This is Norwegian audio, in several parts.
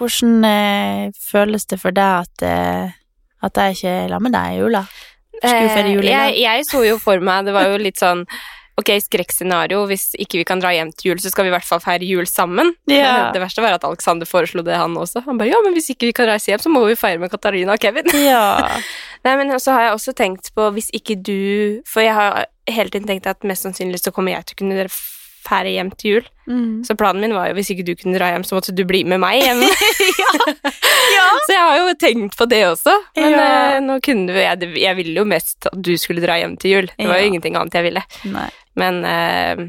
Hvordan eh, føles det for deg at, eh, at jeg ikke er sammen med deg i jula? Skulle jul i? Eh, jeg, jeg så jo for meg Det var jo litt sånn Ok, skrekkscenario. Hvis ikke vi kan dra hjem til jul, så skal vi i hvert fall feire jul sammen. Ja. Det verste var at Alexander foreslo det, han også. Han bare ja, men hvis ikke vi kan reise hjem, så må vi feire med Katarina og Kevin. Ja. Nei, men så har jeg også tenkt på hvis ikke du For jeg har hele tiden tenkt at mest sannsynlig så kommer jeg til å kunne fære hjem til jul. Mm. Så planen min var jo hvis ikke du kunne dra hjem, så måtte du bli med meg hjem. ja. så jeg har jo tenkt på det også. Men Ja. eh, nå kunne vi jeg, jeg ville jo mest at du skulle dra hjem til jul. Det var Ja. jo ingenting annet jeg ville. Nei. Men, eh,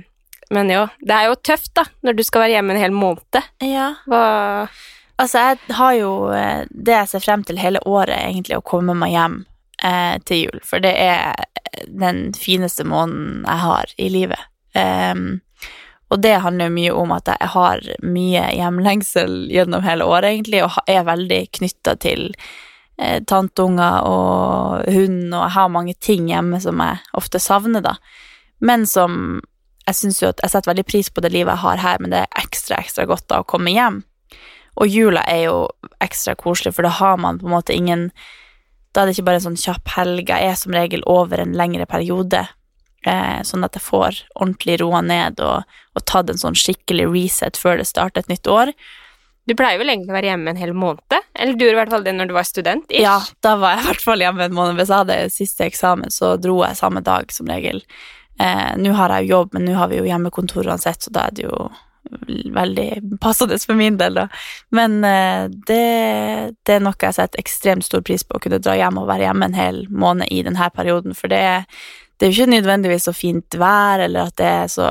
men jo, det er jo tøft da, når du skal være hjemme en hel måned. Ja. Hva Altså, jeg har jo eh, det jeg ser frem til hele året, egentlig, å komme meg hjem eh, til jul. For det er den fineste måneden jeg har i livet. Em, og det handler jo mye om at jeg har mye hjemlengsel gjennom hele året, egentlig, og er veldig knytta til eh, tanteunger og hund, og jeg har mange ting hjemme som jeg ofte savner, da. Men som Jeg syns jo at jeg setter veldig pris på det livet jeg har her, men det er ekstra, ekstra godt da å komme hjem. Og jula er jo ekstra koselig, for da har man på en måte ingen Da er det ikke bare en sånn kjapp helg. Jeg er som regel over en lengre periode, eh, sånn at jeg får ordentlig roa ned og, og tatt en sånn skikkelig reset før det starter et nytt år. Du pleier vel egentlig å være hjemme en hel måned? Eller du gjorde i hvert fall det når du var student? ish. Ja, da var jeg i hvert fall hjemme en måned. Hvis jeg hadde siste eksamen, så dro jeg samme dag som regel. Eh, nå har jeg jo jobb, men nå har vi jo hjemmekontor uansett, så da er det jo veldig passende for min del, da. Men eh, det, det er noe jeg setter ekstremt stor pris på, å kunne dra hjem og være hjemme en hel måned i denne perioden, for det, er- det er jo ikke nødvendigvis så fint vær, eller at det er så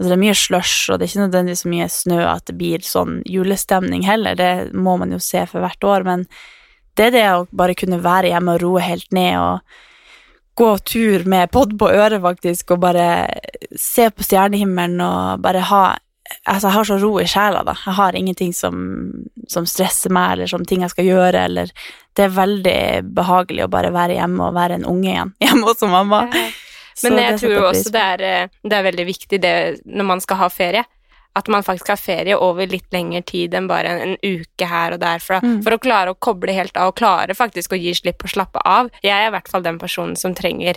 Altså det er mye slush, og det er ikke nødvendigvis så mye snø at det blir sånn julestemning heller, det må man jo se for hvert år, men det er det å bare kunne være hjemme og roe helt ned og gå tur med podd på øret, faktisk, og bare se på stjernehimmelen og bare ha Altså, jeg har så ro i sjela, da. Jeg har ingenting som, som stresser meg, eller som ting jeg skal gjøre, eller Det er veldig behagelig å bare være hjemme og være en unge igjen, hjemme hos mamma. Ja. Men jeg tror også det er, eh, det er veldig viktig det når man skal ha ferie. At man faktisk har ferie over litt lengre tid enn bare en, en uke her og der. For, Mm. for å klare å koble helt av og klare faktisk å gi slipp og slappe av. Jeg er i hvert fall den personen som trenger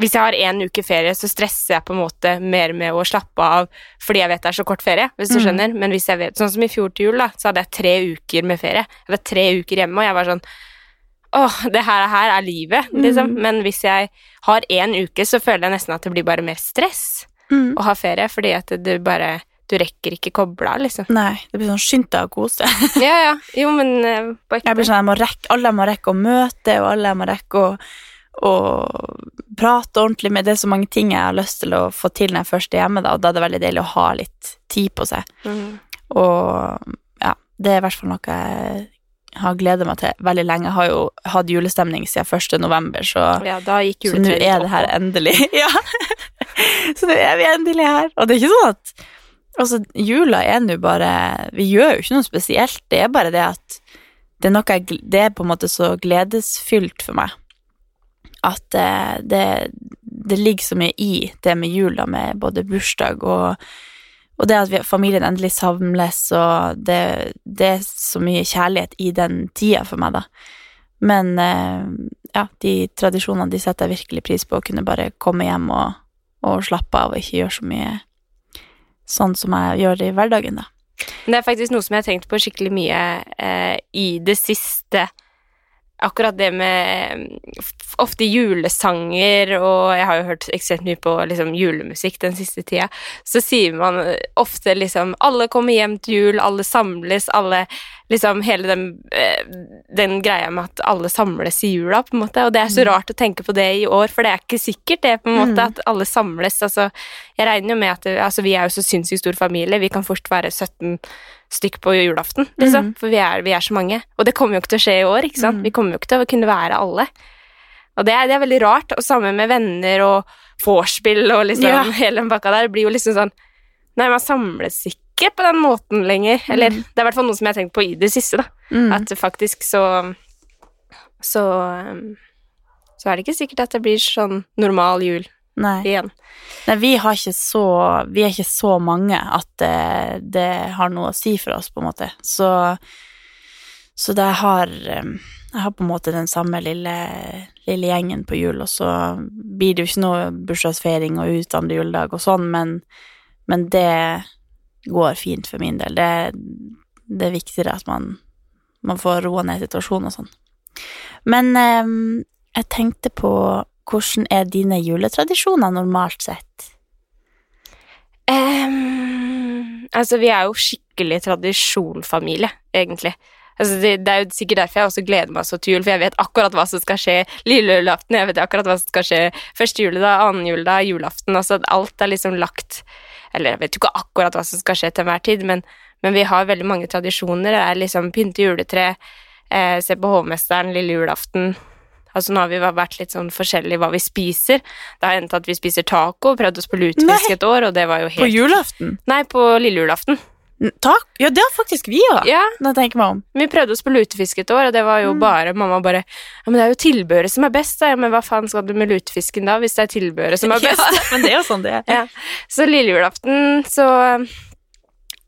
Hvis jeg har én uke ferie, så stresser jeg på en måte mer med å slappe av fordi jeg vet det er så kort ferie, hvis du Mm. skjønner. Men hvis jeg vet Sånn som i fjor til jul, da, så hadde jeg tre uker med ferie. Jeg var tre uker hjemme, og jeg var sånn Åh, det her, her er livet, liksom. Mm. Men hvis jeg har én uke, så føler jeg nesten at det blir bare mer stress Mm. å ha ferie, fordi at du bare Du rekker ikke koble av, liksom. Nei, det blir sånn skynd deg å kose. Ja, ja. Jo, men uh. Jeg blir sånn, jeg må rekke, alle må rekke å møte, og alle må rekke å, å prate ordentlig med. Det er så mange ting jeg har lyst til å få til når jeg først er hjemme, da, og da er det veldig deilig å ha litt tid på seg. Mm. Og ja, det er i hvert fall noe jeg har gleda meg til veldig lenge. Jeg har jo hatt julestemning siden 1. november, så, Ja, så nå er det her endelig. Ja. så nå er vi endelig her. Og det er ikke sånn at Altså, jula er nå bare Vi gjør jo ikke noe spesielt, det er bare det at det er noe jeg, Det er på en måte så gledesfylt for meg at eh, det, det ligger så mye i det med jula, med både bursdag og og det at vi, familien endelig samles, og det, det er så mye kjærlighet i den tida for meg, da. Men eh, ja, de tradisjonene de setter jeg virkelig pris på, å kunne bare komme hjem og, og slappe av og ikke gjøre så mye sånn som jeg gjør i hverdagen, da. Men det er faktisk noe som jeg har tenkt på skikkelig mye eh, i det siste. Akkurat det med ofte julesanger, og jeg har jo hørt ekstremt mye på liksom, julemusikk den siste tida, så sier man ofte liksom Alle kommer hjem til jul, alle samles, alle Liksom hele den, eh, den greia med at alle samles i jula, på en måte. Og det er så rart å tenke på det i år, for det er ikke sikkert det, på en måte, Mm. at alle samles. Altså, jeg regner jo med at det, altså, vi er jo så sinnssykt stor familie, vi kan fort være 17 stykk på julaften, liksom. Mhm. For vi er, vi er så mange. Og det kommer jo ikke til å skje i år, ikke sant. Vi kommer jo ikke til å kunne være alle. Og det er, det er veldig rart. Og sammen med venner og vorspiel og liksom Ja. hele den bakka der. Blir jo liksom sånn Nei, man samles ikke på den måten lenger. Eller Mhm. det er i hvert fall noe som jeg har tenkt på i det siste, da. Mm. At faktisk så Så um, Så er det ikke sikkert at det blir sånn normal jul Nei. igjen. Nei, vi har ikke så Vi er ikke så mange at det, det har noe å si for oss, på en måte. Så Så det har eh, Jeg har på en måte den samme lille, lille gjengen på jul, og så blir det jo ikke noe bursdagsfeiring og ut andre juledag og sånn, men, men det går fint for min del. Det, det er viktigere at man, man får roa ned situasjonen og sånn. Men eh, jeg tenkte på hvordan er dine juletradisjoner normalt sett? Um, altså, vi er jo skikkelig tradisjonfamilie, egentlig. Altså, det, det er jo sikkert derfor jeg også gleder meg så til jul, for jeg vet akkurat hva som skal skje lille julaften, jeg vet akkurat hva som skal skje første juledag, annen juledag, julaften, altså alt er liksom lagt Eller jeg vet jo ikke akkurat hva som skal skje til enhver tid, men, men vi har veldig mange tradisjoner. Det er liksom pynte juletre, eh, se på hovmesteren lille julaften. Altså Nå har vi vært litt sånn forskjellig hva vi spiser. Det har endt at vi spiser taco, prøvde oss på lutefisk et år, og det var jo helt På julaften? Nei, på lille julaften. Takk. Ja, det har faktisk vi òg, Ja, når jeg tenker meg om. vi prøvde oss på lutefisk et år, og det var jo Mm. bare Mamma bare Ja, men det er jo tilbehøret som er best, da. Ja, men hva faen skal du med lutefisken da, hvis det er tilbehøret som er best? Ja, men det er jo sånn det er. Ja. Så lille julaften så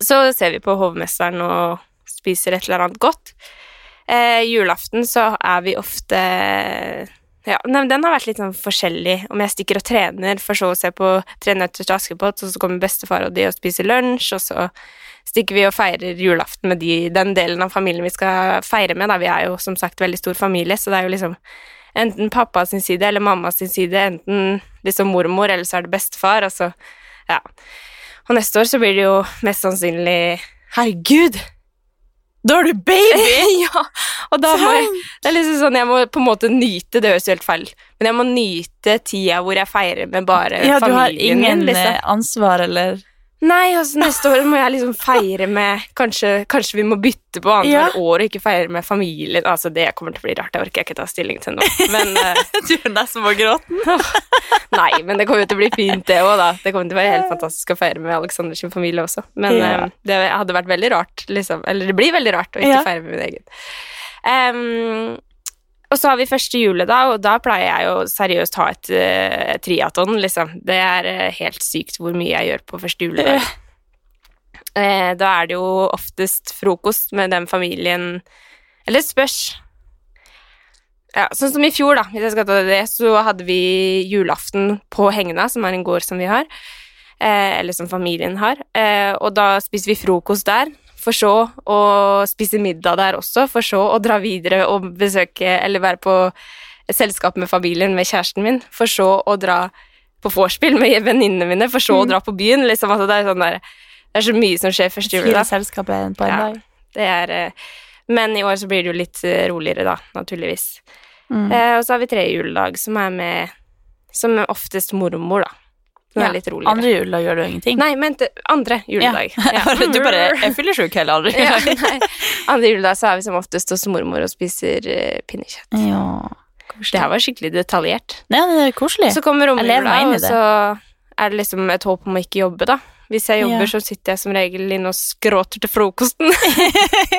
Så ser vi på hovmesteren og spiser et eller annet godt. Eh, julaften så er vi ofte ja, nei, Den har vært litt sånn forskjellig. Om jeg stikker og trener, for så å se på Tre nøtter til Askepott, og så kommer bestefar og de og spiser lunsj, og så stikker vi og feirer julaften med de, den delen av familien vi skal feire med. Da. Vi er jo som sagt veldig stor familie, så det er jo liksom enten pappa sin side eller mamma sin side, enten liksom mormor, eller så er det bestefar, altså Ja. Og neste år så blir det jo mest sannsynlig Herregud! Da er du baby! ja! Og da må jeg Det er liksom sånn, jeg må på en måte nyte Det høres jo helt feil, men jeg må nyte tida hvor jeg feirer med bare familien. Ja, du har ingen liksom. eh, ansvar, eller Nei, altså neste år må jeg liksom feire med Kanskje, kanskje vi må bytte på annethvert Ja. år og ikke feire med familien. Altså, det kommer til å bli rart, det orker jeg ikke ta stilling til nå. Men eh, Du er nesten på gråten. Nei, men det kommer jo til å bli fint, det òg, da. Det kommer til å være helt fantastisk å feire med Aleksanders familie også. Men Ja. eh, det hadde vært veldig rart, liksom. Eller det blir veldig rart å ikke Ja. feire med min egen. Em, og så har vi første juledag, og da pleier jeg jo seriøst ha et uh, triaton, liksom. Det er uh, helt sykt hvor mye jeg gjør på første juledag. Uh, da er det jo oftest frokost med den familien Eller spørs. Ja, sånn som i fjor, da, hvis jeg skal ta det, så hadde vi julaften på Hengna, som er en gård som vi har. Eh, eller som familien har. Eh, og da spiser vi frokost der, for så å spise middag der også, for så å dra videre og besøke Eller være på selskap med familien med kjæresten min, for så å dra på vorspiel med venninnene mine, for så å Mm. dra på byen. Liksom, altså, det, er sånn der, det er så mye som skjer første Fire juledag. selskaper på en Ja. dag. Det er, eh, men i år så blir det jo litt eh, roligere, da, naturligvis. Mm. Eh, og så har vi tre juledag, som er med Som er oftest mormor, da. Ja, litt roligere. Andre juledag gjør du ingenting. Nei, men andre juledag. Ja. du bare Jeg fyller sjuk hele andre juledag. ja, Andre juledag så er vi som oftest hos mormor og spiser uh, pinnekjøtt. Ja. Det her var skikkelig detaljert. Nei, det er koselig. Så kommer romjula, og så er det liksom et håp om å ikke jobbe, da. Hvis jeg jobber, Ja. så sitter jeg som regel inne og skråter til frokosten.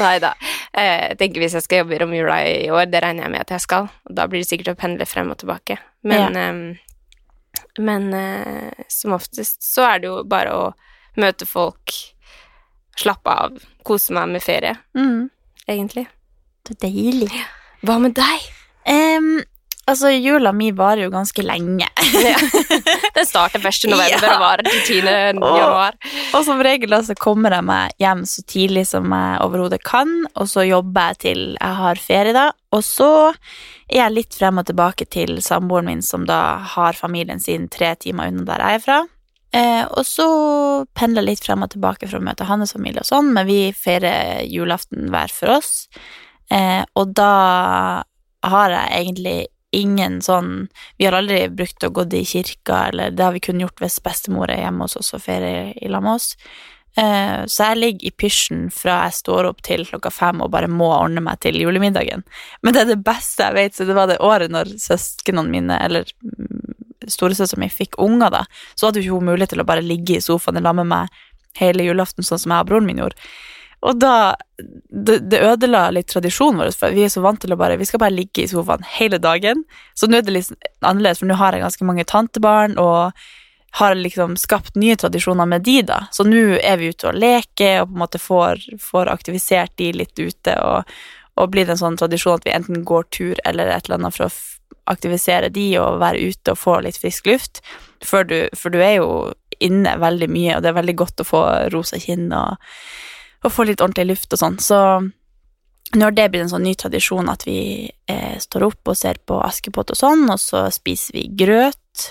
Nei da. Eh, Jeg tenker hvis jeg skal jobbe i romjula i år, det regner jeg med at jeg skal, og da blir det sikkert å pendle frem og tilbake. Men, eh, men eh, som oftest så er det jo bare å møte folk, slappe av, kose meg med ferie, Mm. egentlig. Det er deilig. Hva med deg? Em, altså, jula mi varer jo ganske lenge. Ja. Den starter 1. november Ja. og varer til 10. Åh. januar. Og som regel da, så kommer jeg meg hjem så tidlig som jeg overhodet kan, og så jobber jeg til jeg har ferie, da. Og så er jeg litt frem og tilbake til samboeren min, som da har familien sin tre timer unna der jeg er fra. Eh, og så pendler jeg litt frem og tilbake for å møte hans familie og sånn, men vi feirer julaften hver for oss. Eh, og da har jeg egentlig ingen sånn Vi har aldri brukt å gå i kirka, eller det har vi kun gjort hvis bestemor er hjemme hos oss og ferier i lag med oss. Eh, så jeg ligger i pysjen fra jeg står opp til klokka fem og bare må ordne meg til julemiddagen. Men det er det beste jeg vet, så det var det året når søsknene mine, eller mm, storesøstera mi, fikk unger, da. Så hadde jo ikke hun mulighet til å bare ligge i sofaen i lag med meg hele julaften, sånn som jeg og broren min gjorde. Og da Det, det ødela litt tradisjonen vår, for vi er så vant til å bare Vi skal bare ligge i sofaen hele dagen. Så nå er det litt annerledes, for nå har jeg ganske mange tantebarn, og har liksom skapt nye tradisjoner med de, da. Så nå er vi ute og leker, og på en måte får, får aktivisert de litt ute, og, og blir det en sånn tradisjon at vi enten går tur eller et eller annet for å aktivisere de og være ute og få litt frisk luft. For du, for du er jo inne veldig mye, og det er veldig godt å få rosa kinn og, og få litt ordentlig luft og sånn. Så nå har det blitt en sånn ny tradisjon at vi eh, står opp og ser på Askepott og sånn, og så spiser vi grøt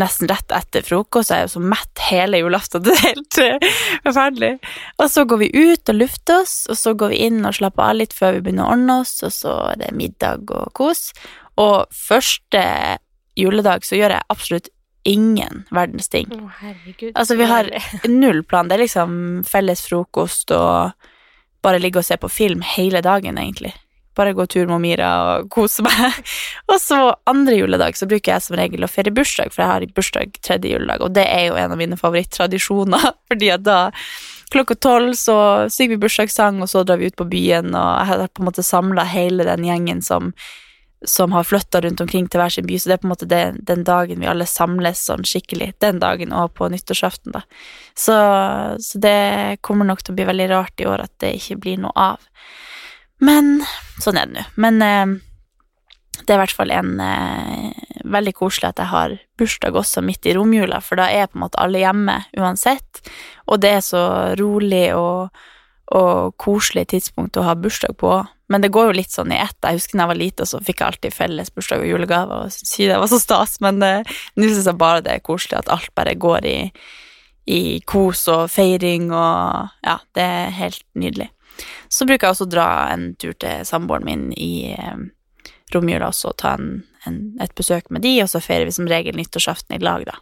nesten rett etter frokost. Jeg er jo så mett hele julaften. Det er helt eh, forferdelig. Og så går vi ut og lufter oss, og så går vi inn og slapper av litt før vi begynner å ordne oss, og så er det middag og kos. Og første juledag så gjør jeg absolutt ingen verdens ting. Å, herregud. Altså, vi har null plan. Det er liksom felles frokost og bare ligge og se på film hele dagen, egentlig. Bare gå tur med Mira og kose meg. og så andre juledag så bruker jeg som regel å feire bursdag, for jeg har bursdag tredje juledag, og det er jo en av mine favorittradisjoner, fordi at da klokka tolv så synger vi bursdagssang, og så drar vi ut på byen, og jeg har på en måte samla hele den gjengen som som har flytta rundt omkring til hver sin by, så det er på en måte det, den dagen vi alle samles sånn skikkelig. Den dagen og på nyttårsaften, da. Så, så det kommer nok til å bli veldig rart i år at det ikke blir noe av. Men sånn er det nå. Men eh, det er i hvert fall en eh, veldig koselig at jeg har bursdag også midt i romjula, for da er på en måte alle hjemme uansett, og det er så rolig og, og koselig tidspunkt å ha bursdag på. Men det går jo litt sånn i ett. Jeg husker da jeg var lite, så fikk jeg alltid felles bursdag og julegave, og si det var så stas, men eh, nå syns jeg bare det er koselig at alt bare går i, i kos og feiring, og ja, det er helt nydelig. Så bruker jeg også å dra en tur til samboeren min i eh, romjula også, og ta en, en, et besøk med de, og så feirer vi som regel nyttårsaften i lag, da.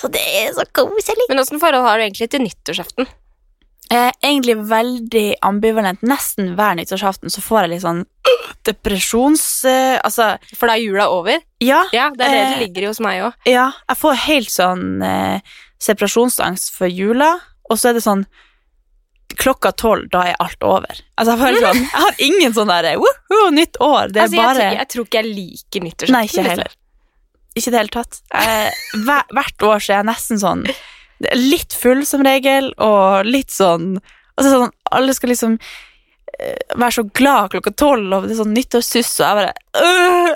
Så det er så koselig. Men åssen forhold har du egentlig til nyttårsaften? Eh, egentlig veldig ambivalent. Nesten hver nyttårsaften så får jeg litt sånn øh, depresjons... Eh, altså, For da er jula over? ja, Ja, det er det det Eh, ligger i hos meg òg. ja. Jeg får helt sånn eh, separasjonsangst for jula, og så er det sånn Klokka tolv, da er alt over. Altså, jeg, sånn, jeg har ingen sånn derre woho, nytt år. Det er Altså, jeg, bare tror- jeg tror ikke jeg liker nyttårsaften. Nei, ikke heller. Ikke i det hele tatt. Eh, hver, hvert år så er jeg nesten sånn det litt full som regel, og litt sånn Altså sånn, alle skal liksom eh, være så glad klokka tolv, og det er sånn nyttårssuss, og jeg bare øh,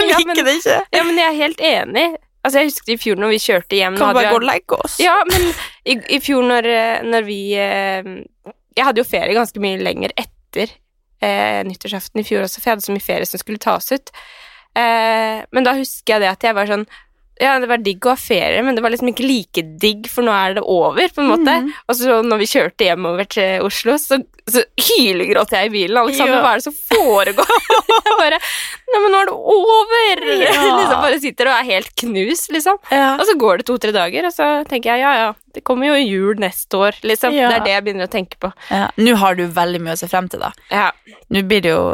Jeg Ja, liker men- det ikke. Ja, men jeg er helt enig. Altså, jeg husker i fjor når vi kjørte hjem Kan bare gå og legge oss? Ja, men i, i fjor når, eh, når vi eh, Jeg hadde jo ferie ganske mye lenger etter eh, nyttårsaften i fjor også, for jeg hadde så mye ferie som skulle tas ut. Eh, men da husker jeg det at jeg var sånn Ja, det var digg å ha ferie, men det var liksom ikke like digg, for nå er det over, på en måte. Mm. Og så når vi kjørte hjemover til Oslo, så, så hylegråt jeg i bilen. Alexander, Ja. hva er det som foregår? jeg bare Nei, men nå er det over! Ja. liksom bare sitter og er helt knust, liksom. Ja. Og så går det to-tre dager, og så tenker jeg ja, ja, det kommer jo jul neste år, liksom. Ja. Det er det jeg begynner å tenke på. Ja. Nå har du veldig mye å se frem til, da. Ja. Nå blir det jo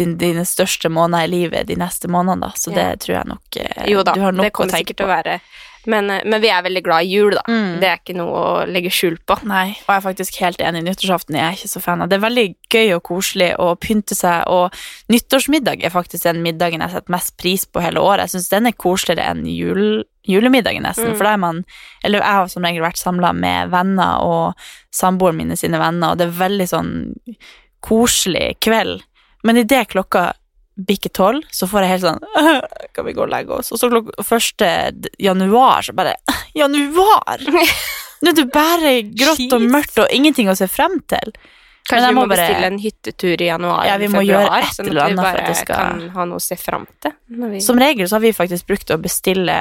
din, dine største måneder i livet de neste månedene, da, så det tror jeg nok eh, Jo da, du har nok det kommer sikkert til å være men, eh, men vi er veldig glad i jul, da. Mm. Det er ikke noe å legge skjul på. Nei, og jeg er faktisk helt enig. Nyttårsaften jeg er jeg ikke så fan av. Det er veldig gøy og koselig å pynte seg, og nyttårsmiddag er faktisk den middagen jeg setter mest pris på hele året. Jeg syns den er koseligere enn jul, julemiddagen, nesten. Mm. For da er man Eller jeg har som regel vært samla med venner og samboeren mine sine venner, og det er veldig sånn koselig kveld. Men idet klokka bikker tolv, så får jeg helt sånn Kan vi gå og legge oss? Og så klokka første januar, så bare Januar! Nå er det bare grått og mørkt og ingenting å se frem til. Kanskje vi må bare- bestille en hyttetur i januar Ja, vi må må gjøre februar, et sånn eller at vi annet bare at skal- kan ha noe å se frem til. Som regel så har vi faktisk brukt å bestille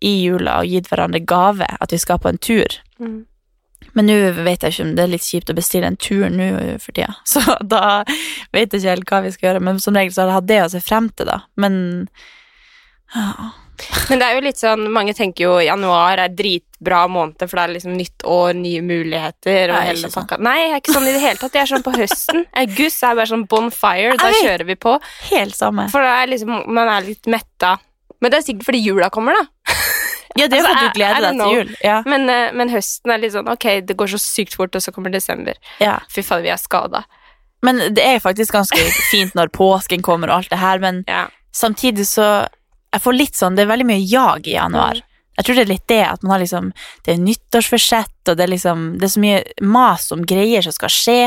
i jula og gitt hverandre gave at vi skal på en tur. Mm. Men nå vet jeg ikke om det er litt kjipt å bestille en tur nå for tida, så da vet jeg ikke helt hva vi skal gjøre. Men som regel så har jeg hatt det å se frem til, da. Men ja. Men det er jo litt sånn, mange tenker jo januar er dritbra måned, for det er liksom nytt år, nye muligheter og hele pakka. sånn. Nei, jeg er ikke sånn i det hele tatt. Jeg er sånn på høsten. August er bare sånn bonfire, da kjører vi på. Helt samme. For da er liksom, man er litt metta. Men det er sikkert fordi jula kommer, da. Ja, det er Altså, du gleder deg til jul. Ja. Men, eh, men høsten er litt sånn ok, det går så sykt fort, og så kommer desember. ja. Fy faen, vi er skada. Men det er faktisk ganske fint når påsken kommer og alt det her, men Ja. samtidig så Jeg får litt sånn Det er veldig mye jag i januar. Jeg tror det er litt det at man har liksom Det er nyttårsforsett, og det er liksom Det er så mye mas om greier som skal skje.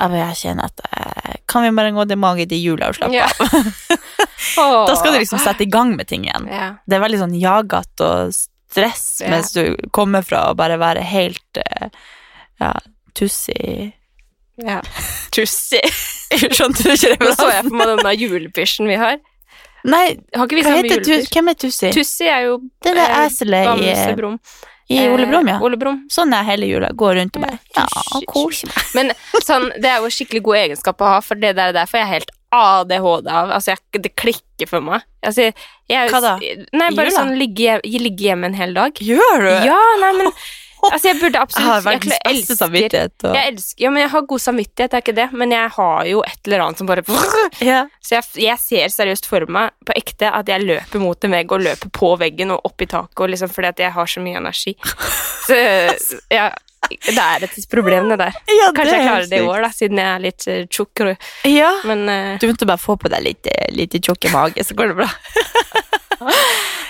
Jeg kjenner at eh, Kan vi bare gå til mage til jula og slappe Ja. av? Da skal du liksom sette i gang med ting igjen. ja. Det er veldig sånn jagete og stress Ja. mens du kommer fra å bare være helt eh, ja, tussig ja. Tussi. Skjønte du ikke det? Nå så jeg på meg denne julepysjen vi har. Nei, Har ikke vi samme heter? Hvem er Tussi? Tussi er jo Det er det eh, eselet i, Brom. I Ole Brumm, ja. Eh, Ole Brom. Sånn er hele jula. Går rundt og bare Ja, kos meg. Men sånn, det er jo skikkelig god egenskap å ha, for det der derfor er jeg helt ADHD av. Altså, jeg, det klikker for meg. Altså, jeg, Hva da? Nei, bare Jula? sånn ligge, ligge hjemme en hel dag. Gjør du? Ja, nei, men Altså, jeg burde Jeg absolutt har jeg verdens beste elsker- samvittighet. Og... Jeg elsker, ja, men jeg har god samvittighet, det er ikke det, men jeg har jo et eller annet som bare Ja. Så jeg, jeg ser seriøst for meg på ekte at jeg løper mot en vegg og løper på veggen og opp i taket, liksom fordi at jeg har så mye energi. Så ja, det er et problem, det der. Ja, Kanskje jeg er klarer det i år, da, siden jeg er litt uh, tjukk. Ja. Men eh, Du måtte bare få på deg litt, eh, litt tjukk i mage, så går det bra.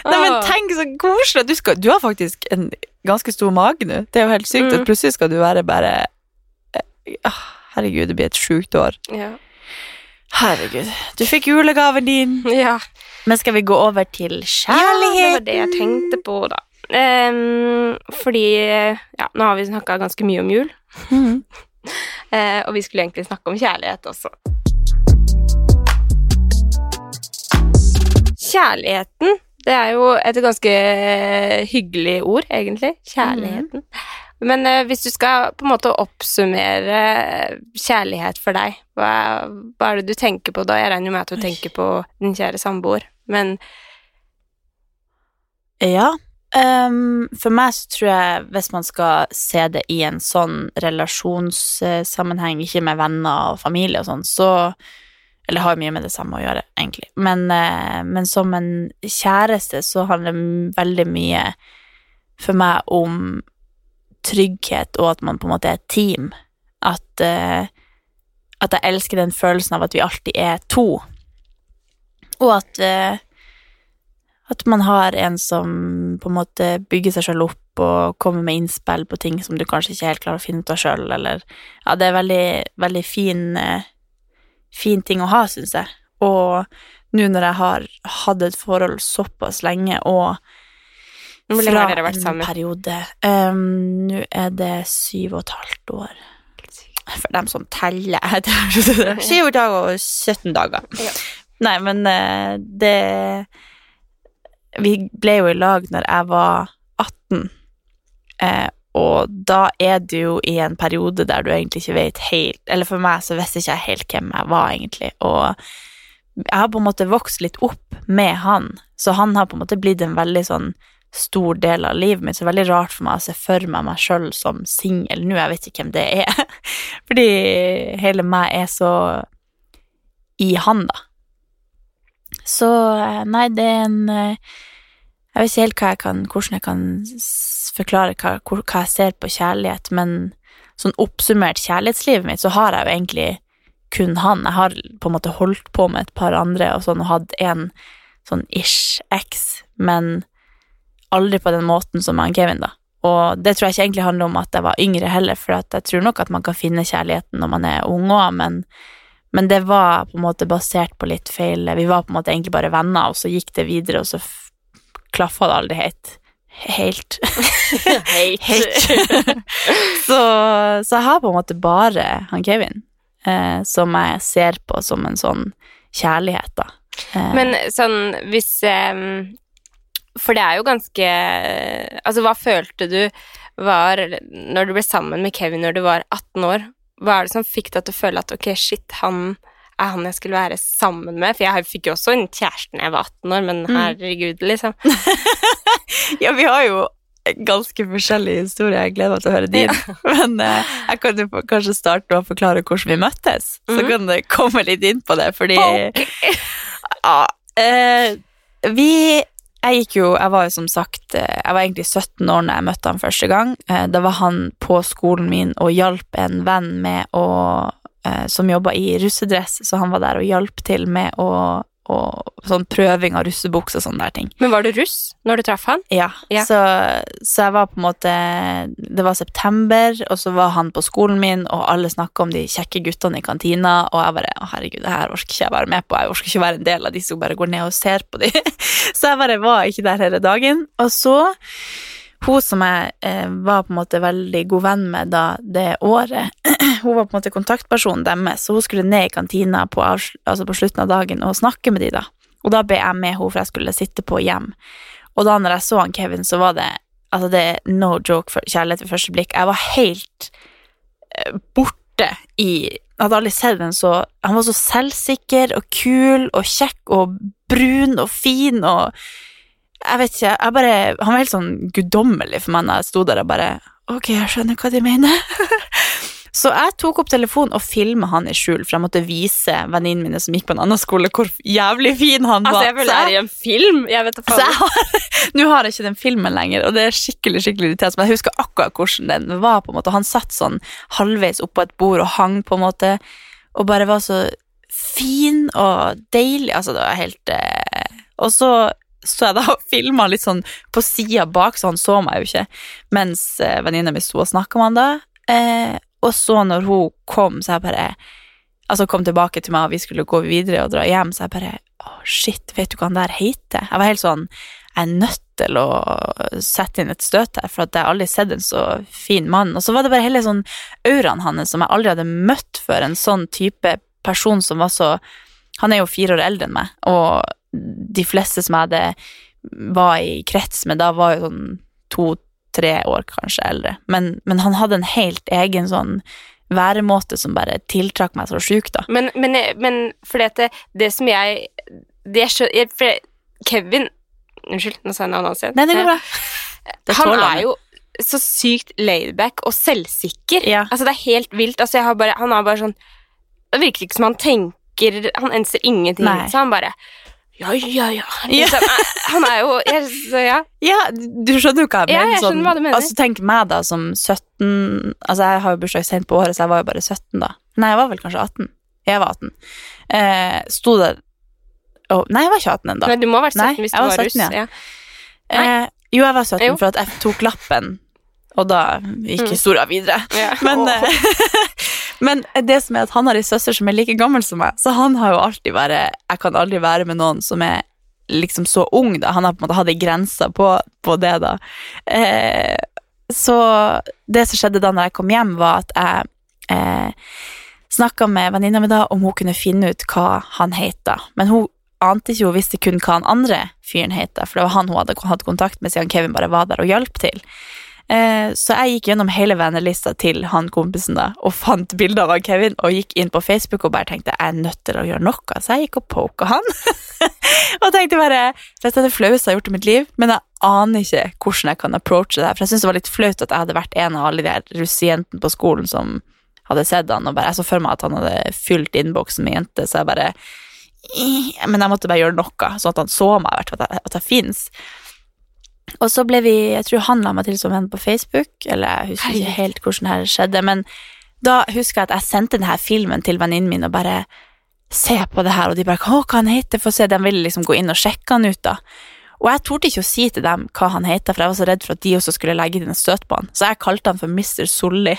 Nei, men tenk så koselig. Du, skal, du har faktisk en ganske stor mage nå. Det er jo helt sykt Mm. at plutselig skal du være bare eh, ah, Herregud, det blir et sjukt år. ja. Herregud. Du fikk julegaven din. ja. Men skal vi gå over til Ja, det var det jeg tenkte på, da. Um, fordi ja, nå har vi snakka ganske mye om jul, eh, og vi skulle egentlig snakke om kjærlighet også. Kjærligheten, det er jo et ganske hyggelig ord, egentlig. Kjærligheten. Men uh, hvis du skal på en måte oppsummere kjærlighet for deg, hva, hva er det du tenker på da? Jeg regner jo med at du Oi. tenker på din kjære samboer, men Ja. Um, for meg så tror jeg, hvis man skal se det i en sånn relasjonssammenheng, ikke med venner og familie og sånn, så Eller har mye med det samme å gjøre, egentlig. Men, eh, men som en kjæreste så handler veldig mye for meg om trygghet, og at man på en måte er et team. At, eh, at jeg elsker den følelsen av at vi alltid er to. Og at eh, at man har en som på en måte bygger seg selv opp og kommer med innspill på ting som du kanskje ikke helt klarer å finne ut av sjøl, eller Ja, det er veldig, veldig fin, fin ting å ha, syns jeg. Og nå når jeg har hatt et forhold såpass lenge, og Hvor lenge har dere vært en periode um, Nå er det syv og et halvt år. For dem som teller. Syv dager og 17 dager. Ja. Nei, men eh, det Vi ble jo i lag når jeg var 18, eh, og da er du jo i en periode der du egentlig ikke vet helt Eller for meg så visste ikke helt hvem jeg var, egentlig, og jeg har på en måte vokst litt opp med han, så han har på en måte blitt en veldig sånn stor del av livet mitt, så det er veldig rart for meg å se for meg meg sjøl som singel. Nå, jeg vet ikke hvem det er, fordi hele meg er så i han, da. Så eh, nei, det er en eh, Jeg vet ikke helt jeg kan, hvordan jeg kan forklare hva, hva jeg ser på kjærlighet, men sånn oppsummert kjærlighetslivet mitt, så har jeg jo egentlig kun han. Jeg har på en måte holdt på med et par andre og sånn, og hatt en sånn ish eks, men aldri på den måten som han Kevin, da. Og det tror jeg ikke egentlig handler om at jeg var yngre heller, for jeg tror nok at man kan finne kjærligheten når man er ung òg, men, men det var på en måte basert på litt feil Vi var på en måte egentlig bare venner, og så gikk det videre, og så klaffa det aldri helt. Helt. Helt. så, så jeg har på en måte bare han Kevin, eh, som jeg ser på som en sånn kjærlighet, da. Eh, Men sånn, hvis eh, For det er jo ganske Altså, hva følte du var Når du ble sammen med Kevin når du var 18 år, hva er det som fikk deg til å føle at ok, shit, han er han jeg skulle være sammen med? For jeg fikk jo også en kjæreste da jeg var 18 år, men Mm. herregud, liksom. Ja, vi har jo ganske forskjellige historier. Jeg gleder meg til å høre din. Men eh, jeg kan jo kanskje starte med å forklare hvordan vi møttes. Så Mhm. kan du komme litt inn på det, fordi okay. ja, eh, Vi jeg gikk jo Jeg var jo som sagt eh, Jeg var egentlig 17 år når jeg møtte han første gang. Eh, Da var han på skolen min og hjalp en venn med å eh, Som jobba i russedress, så han var der og hjalp til med å og sånn prøving av russebukse og sånne der ting. Men var du russ når du traff han? Ja, Ja. Så, så jeg var på en måte Det var september, og så var han på skolen min, og alle snakka om de kjekke guttene i kantina, og jeg bare Å, herregud, det her orker ikke jeg være med på. Jeg orker ikke være en del av de som bare går ned og ser på de. så jeg bare var ikke der hele dagen. Og så hun som jeg eh, var på en måte veldig god venn med da det året, hun var på en måte kontaktpersonen deres, så hun skulle ned i kantina på, altså på slutten av dagen og snakke med de da. Og da ble jeg med henne, for jeg skulle sitte på hjem. Og da når jeg så han Kevin, så var det altså det er no joke for kjærlighet ved første blikk. Jeg var helt eh, borte i Jeg hadde aldri sett en så Han var så selvsikker og kul og kjekk og brun og fin og Jeg vet ikke, jeg bare Han var helt sånn guddommelig for meg når jeg sto der og bare Ok, jeg skjønner hva de mener. Så jeg tok opp telefonen og filma han i skjul, for jeg måtte vise venninnene mine som gikk på en annen skole, hvor jævlig fin han var. Altså, jeg føler Så er i en film. Jeg vet har, nå har jeg ikke den filmen lenger, og det er skikkelig skikkelig irriterende, men jeg husker akkurat hvordan den var. på en måte. Han satt sånn halvveis oppå et bord og hang, på en måte, og bare var så fin og deilig. Altså, det var helt eh, Og så så jeg da og filma litt sånn på sida bak, så han så meg jo ikke, mens eh, venninna mi sto og snakka med han da. Eh, og så når hun kom, så jeg bare Altså kom tilbake til meg, og vi skulle gå videre og dra hjem, så jeg bare Å, shit, vet du hva han der heter? Jeg var helt sånn Jeg er nødt til å sette inn et støt her, for at jeg aldri sett en så fin mann. Og så var det bare hele sånn auraen hans som jeg aldri hadde møtt før, en sånn type person som var så Han er jo fire år eldre enn meg, og de fleste som jeg hadde var i krets med da, var jo sånn to-tre år kanskje eldre. Men, men han hadde en helt egen sånn væremåte som bare tiltrakk meg så sjukt, da. Men, men, men fordi at det, det som jeg Det er så, Kevin Unnskyld, nå sa jeg navnet hans igjen. Nei, det går bra. Det Han er jo så sykt laidback og selvsikker. Ja. Altså, det er helt vilt. Altså, bare, han er bare sånn Det virker ikke som han tenker Han enser ingenting. Nei. Så han bare Ja, ja, ja. Ja. Liksom, eh, Han er jo jeg, så, ja. Ja, du skjønner jo hva jeg Ja, mener. jeg skjønner hva du mener. Altså, tenk meg da som 17 Altså, jeg har jo bursdag sent på året, så jeg var jo bare 17 da. Nei, jeg var vel kanskje 18. Jeg var 18. Eh, sto der oh, Nei, jeg var ikke 18 ennå. Du må ha vært 17 Nei, hvis du var var russ. ja. Ja. Eh, jo, jeg var 17 Jo. for at jeg tok lappen, og da gikk Mm. historia videre. Ja. Men, Åh. men det som er at han har en søster som er like gammel som meg, så han har jo alltid vært Jeg kan aldri være med noen som er liksom så ung, da. Han har på en måte hatt ei grense på, på det, da. Eh, så det som skjedde da når jeg kom hjem, var at jeg eh, snakka med venninna mi da om hun kunne finne ut hva han heter. Men hun ante ikke, hun visste kun hva han andre fyren heter, for det var han hun hadde hatt kontakt med siden Kevin bare var der og hjalp til. Eh, så jeg gikk gjennom hele vennelista til han kompisen da, og fant bilder av Kevin, og gikk inn på Facebook og bare tenkte jeg er nødt til å gjøre noe, så jeg gikk og poka han. og tenkte bare Dette er det flaueste jeg har gjort i mitt liv, men jeg aner ikke hvordan jeg kan approache det for jeg syns det var litt flaut at jeg hadde vært en av alle de russejentene på skolen som hadde sett han, og bare jeg så for meg at han hadde fylt innboksen med jenter, så jeg bare Men jeg måtte bare gjøre noe, sånn at han så meg, at jeg, at jeg fins. Og så ble vi Jeg tror han la meg til som venn på Facebook, eller jeg husker ikke helt hvordan det her skjedde, men da husker jeg at jeg sendte denne filmen til venninnen min og bare Se på det her, og de bare Å, hva han heter? For å se, de ville liksom gå inn og sjekke han ut, da. Og jeg torde ikke å si til dem hva han heter, for jeg var så redd for at de også skulle legge inn en støt på han. Så jeg kalte han for Mr. Solli.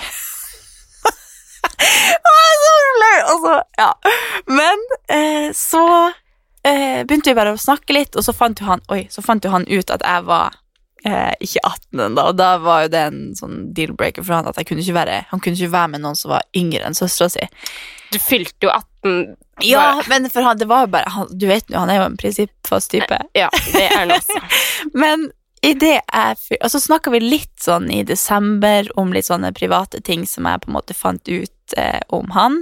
Og jeg er så flau! Altså, ja. Men eh, så eh, begynte vi bare å snakke litt, og så fant jo han, oi, så fant jo han ut at jeg var eh, ikke 18 ennå, og da var jo det en sånn deal-breaker for han at kunne være, han kunne ikke være med noen som var yngre enn søstera si. Du fylte jo 18 Ja, men for han, det var jo bare han, Du vet jo, han er jo en prinsippfast type. Ja, det er han også. Men i det jeg Og så snakka vi litt sånn i desember om litt sånne private ting som jeg på en måte fant ut eh, om han.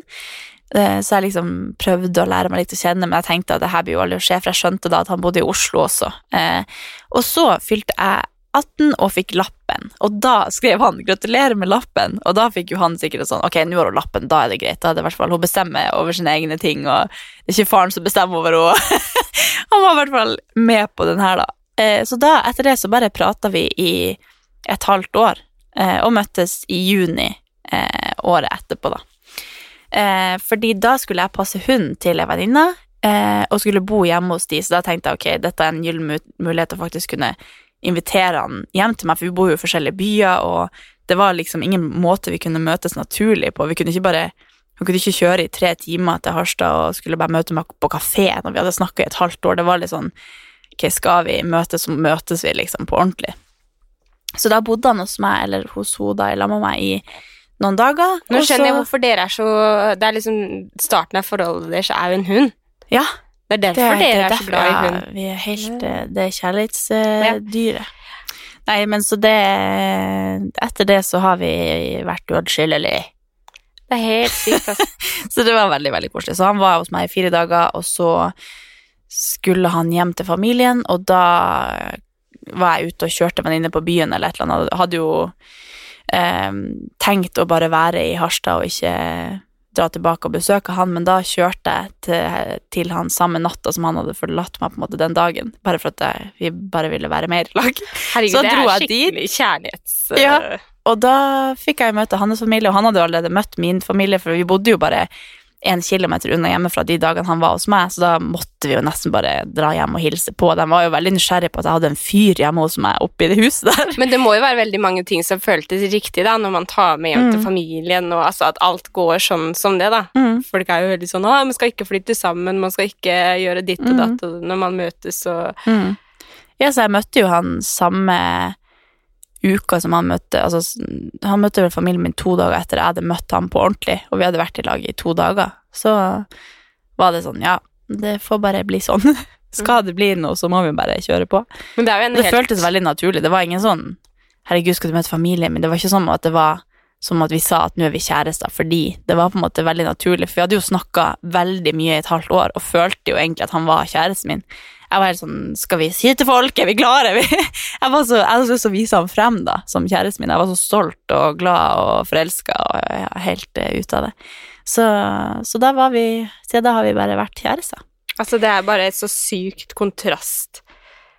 Eh, så jeg liksom prøvde å lære meg litt å kjenne, men jeg tenkte at det her blir jo aldri å skje, for jeg skjønte da at han bodde i Oslo også. Eh, og så fylte jeg 18 og fikk lappen, og da skrev han 'gratulerer med lappen', og da fikk jo han sikkert sånn 'ok, nå har hun lappen, da er det greit', da er det i hvert fall hun bestemmer over sine egne ting, og det er ikke faren som bestemmer over henne. han var i hvert fall med på den her, da. eh, så da, etter det så bare prata vi i et halvt år, og møttes i juni året etterpå, da. Eh, fordi da skulle jeg passe hunden til ei venninne, eh, og skulle bo hjemme hos de, så da tenkte jeg ok, dette er en gyllen mulighet å faktisk kunne invitere han hjem til meg, for vi bor jo i forskjellige byer, og det var liksom ingen måte vi kunne møtes naturlig på. Vi kunne ikke bare hun kunne ikke kjøre i tre timer til Harstad og skulle bare møte meg på kafé når vi hadde snakka i et halvt år. Det var litt sånn Ok, skal vi møtes, så møtes vi liksom på ordentlig. Så da bodde han hos meg, eller hos henne da, i lag med meg i noen dager. Nå skjønner jeg hvorfor dere er så Det er liksom Starten av forholdet deres er jo en hund. Ja, Det er derfor det dere er så glad i ja, hund. Vi er helt eh, Det er kjærlighetsdyret. Nei, men så det Etter det så har vi vært uatskillelige. Det er helt sykt, altså. Så det var veldig, veldig koselig. Så han var hos meg i fire dager, og så skulle han hjem til familien, og da var jeg ute og kjørte venninne på byen eller et eller annet. Hadde jo eh, tenkt å bare være i Harstad og ikke dra tilbake og besøke han, men da kjørte jeg til, til han samme natta som han hadde forlatt meg på en måte den dagen, bare for at jeg, vi bare ville være mer i lag. Herregud, Så det dro er skikkelig kjærlighets... Ja. Og da fikk jeg møte hans familie, og han hadde allerede møtt min familie, for vi bodde jo bare en kilometer unna hjemmefra de dagene han var hos meg, så da måtte vi jo nesten bare dra hjem og hilse på. De var jo veldig nysgjerrige på at jeg hadde en fyr hjemme hos meg oppe i det huset der. Men det må jo være veldig mange ting som føltes riktig da, når man tar med hjem til Mm. familien, og altså at alt går sånn som det, da. Mm. Folk er jo veldig sånn 'Å, man skal ikke flytte sammen, man skal ikke gjøre ditt og Mm. datt', når man møtes og Mm. Ja, så jeg møtte jo han samme uka som han møtte Altså, han møtte vel familien min to dager etter jeg hadde møtt ham på ordentlig, og vi hadde vært i lag i to dager. Så var det sånn, ja, det får bare bli sånn. Skal det bli noe, så må vi bare kjøre på. Men det Det helt føltes veldig naturlig. Det var ingen sånn Herregud, skal du møte familien min? Det var ikke sånn at det var som at vi sa at nå er vi kjærester, fordi det var på en måte veldig naturlig. For vi hadde jo snakka veldig mye i et halvt år, og følte jo egentlig at han var kjæresten min. Jeg var helt sånn Skal vi si det til folk? Er vi klare? Jeg var så, jeg hadde lyst til å vise ham frem da, som kjæresten min. Jeg var så stolt og glad og forelska og ja, helt uh, ute av det. Så, så da var vi Siden da har vi bare vært kjærester. Altså, det er bare et så sykt kontrast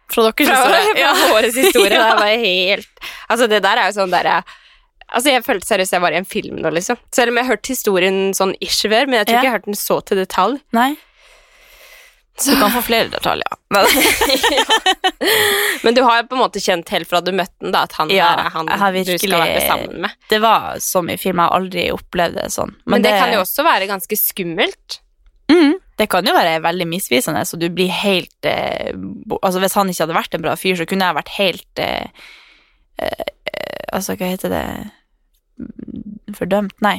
Fra deres historie. fra våres historie. Det er bare helt Altså, det der er jo sånn derre Altså, Jeg følte seriøst jeg var i en film nå, liksom. Selv om jeg har hørt historien sånn ish før, men jeg tror Ja. ikke jeg har hørt den så til detalj. Nei. Så du kan få flere detaljer. Men, Men du har på en måte kjent helt fra du møtte den, da, at han Ja, er han virkelig, du skal være sammen med. det var som i film. Jeg har aldri opplevd det sånn. Men, det, kan jo også være ganske skummelt. Mm, det kan jo være veldig misvisende, så du blir helt eh, Altså, hvis han ikke hadde vært en bra fyr, så kunne jeg vært helt eh, eh, Altså, hva heter det Fordømt? Nei.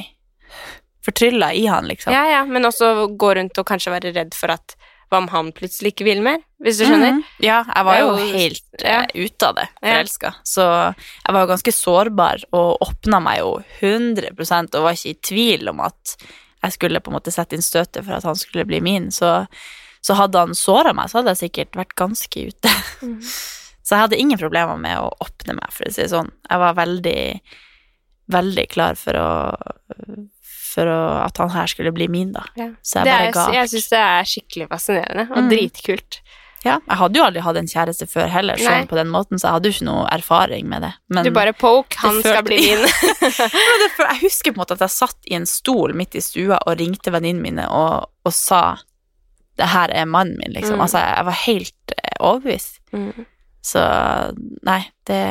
Fortrylla i han, liksom. Ja, ja, men også gå rundt og kanskje være redd for at hva om han plutselig ikke vil mer, hvis du skjønner? Mhm. Ja, jeg var jo jo- helt ja. eh, ute av det, Ja. forelska. Så jeg var jo ganske sårbar og åpna meg jo 100% og var ikke i tvil om at jeg skulle på en måte sette inn støtet for at han skulle bli min. Så, så hadde han såra meg, så hadde jeg sikkert vært ganske ute. Mhm. Så jeg hadde ingen problemer med å åpne meg, for å si det sånn. Jeg var veldig, veldig klar for å for å, at han her skulle bli min, da. Ja. Så jeg Det bare er, ga jeg syns det er skikkelig fascinerende og mm. dritkult. Ja, jeg hadde jo aldri hatt en kjæreste før heller, sånn Nei. på den måten, så jeg hadde jo ikke noe erfaring med det. Men, du bare poke, han skal bli min. Jeg husker på en måte at jeg satt i en stol midt i stua og ringte venninnene mine og, og sa det her er mannen min, liksom. Mm. Altså, jeg, jeg var helt eh, overbevist. Mm. Så nei, det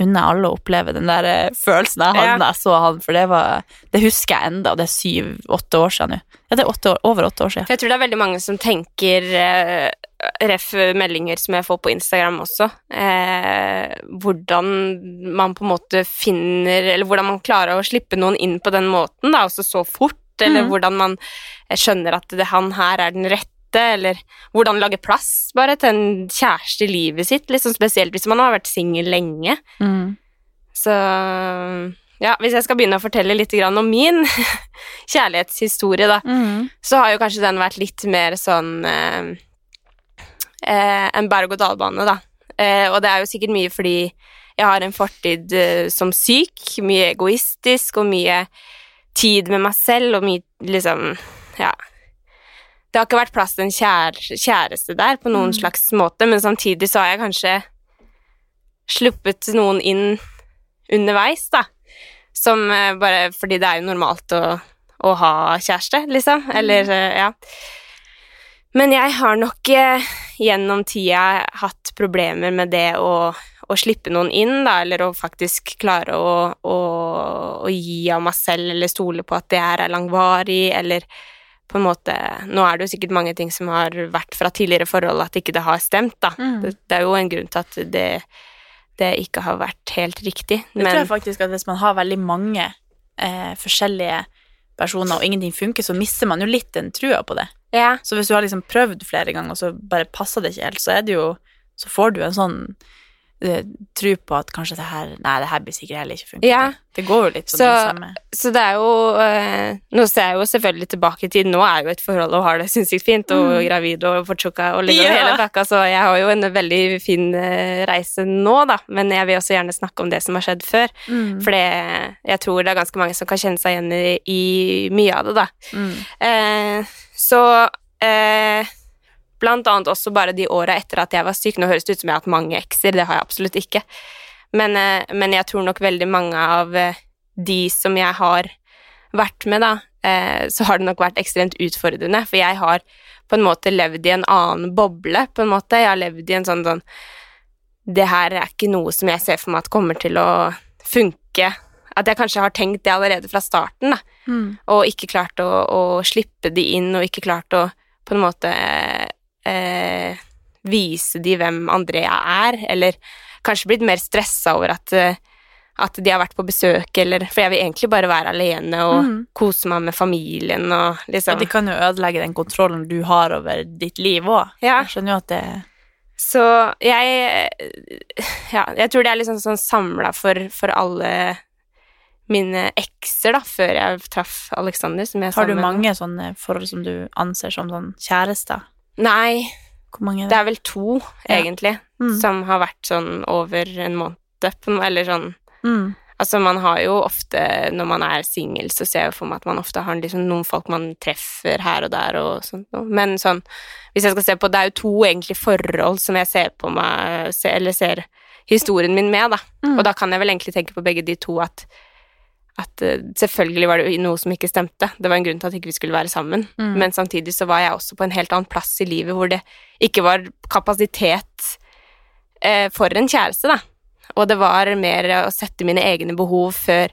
unner alle å oppleve, den der eh, følelsen jeg hadde da jeg så han, for det var Det husker jeg enda, det er syv-åtte år siden nå. Ja, det er åtte år, over åtte år siden. Jeg tror det er veldig mange som tenker eh, Ref meldinger som jeg får på Instagram også. Eh, hvordan man på en måte finner Eller hvordan man klarer å slippe noen inn på den måten, da, også så fort. Eller mm. hvordan man skjønner at det, han her er den rette, eller hvordan lage plass bare til en kjæreste i livet sitt. Liksom spesielt hvis man har vært singel lenge. Mm. Så ja, hvis jeg skal begynne å fortelle litt grann om min kjærlighetshistorie, da, Mm. så har jo kanskje den vært litt mer sånn eh, eh, en berg-og-dal-bane, da. Eh, og det er jo sikkert mye fordi jeg har en fortid eh, som syk, mye egoistisk og mye tid med meg selv og mye liksom Ja. Det har ikke vært plass til en kjær, kjæreste der på noen Mm. slags måte, men samtidig så har jeg kanskje sluppet noen inn underveis, da. Som eh, bare Fordi det er jo normalt å, å ha kjæreste, liksom. Eller, eh, ja. Men jeg har nok eh, gjennom tida hatt problemer med det å, å slippe noen inn, da, eller å faktisk klare å, å, å gi av meg selv, eller stole på at det her er langvarig, eller på en måte Nå er det jo sikkert mange ting som har vært fra tidligere forhold at ikke det har stemt, da. Mm. Det, det er jo en grunn til at det, det ikke har vært helt riktig, Det tror jeg faktisk at hvis man har veldig mange eh, forskjellige personer, og ingenting funker, så mister man jo litt den trua på det. ja. Så hvis du har liksom prøvd flere ganger, og så bare passer det ikke helt, så er det jo Så får du en sånn tro på at kanskje det her Nei, det her blir sikkert heller ikke funke. Ja. Det går jo litt sånn Så- det samme. Så det er jo eh, Nå ser jeg jo selvfølgelig tilbake i tid. Nå er jo et forhold og har det sinnssykt fint, og Mm. gravid og fortjukka og ligger Ja. hele pakka, så jeg har jo en veldig fin eh, reise nå, da. Men jeg vil også gjerne snakke om det som har skjedd før. Mm. For det, jeg tror det er ganske mange som kan kjenne seg igjen i, i mye av det, da. Mm. Eh, så eh, Blant annet også bare de åra etter at jeg var syk. Nå høres det ut som jeg har hatt mange ekser, det har jeg absolutt ikke. Men, eh, men jeg tror nok veldig mange av eh, de som jeg har vært med, da, eh, så har det nok vært ekstremt utfordrende. For jeg har på en måte levd i en annen boble, på en måte. Jeg har levd i en sånn sånn Det her er ikke noe som jeg ser for meg at kommer til å funke. At jeg kanskje har tenkt det allerede fra starten, da Mm. og ikke klart å, å slippe de inn, og ikke klart å på en måte eh, vise de hvem Andrea er, eller kanskje blitt mer stressa over at, eh, at de har vært på besøk, eller For jeg vil egentlig bare være alene og Mm. kose meg med familien og liksom de kan jo ødelegge den kontrollen du har over ditt liv òg. Ja. Jeg skjønner jo at det Så jeg Ja, jeg tror det er liksom sånn samla for, for alle mine ekser, da, før jeg traff Alexander, er Har du mange sånne forhold som du anser som sånn kjærester? Nei, er det det? er vel to, Ja. egentlig, Mm. som har vært sånn over en måned, eller sånn Mm. Altså, man har jo ofte, når man er singel, så ser jeg jo for meg at man ofte har liksom noen folk man treffer her og der og sånt noe. Men sånn, hvis jeg skal se på Det er jo to egentlig forhold som jeg ser på meg Eller ser historien min med, da. Mm. Og da kan jeg vel egentlig tenke på begge de to at at eh, selvfølgelig var det noe som ikke stemte. Det var en grunn til at ikke vi skulle være sammen. Mm. Men samtidig så var jeg også på en helt annen plass i livet hvor det ikke var kapasitet eh, for en kjæreste, da. Og det var mer å sette mine egne behov før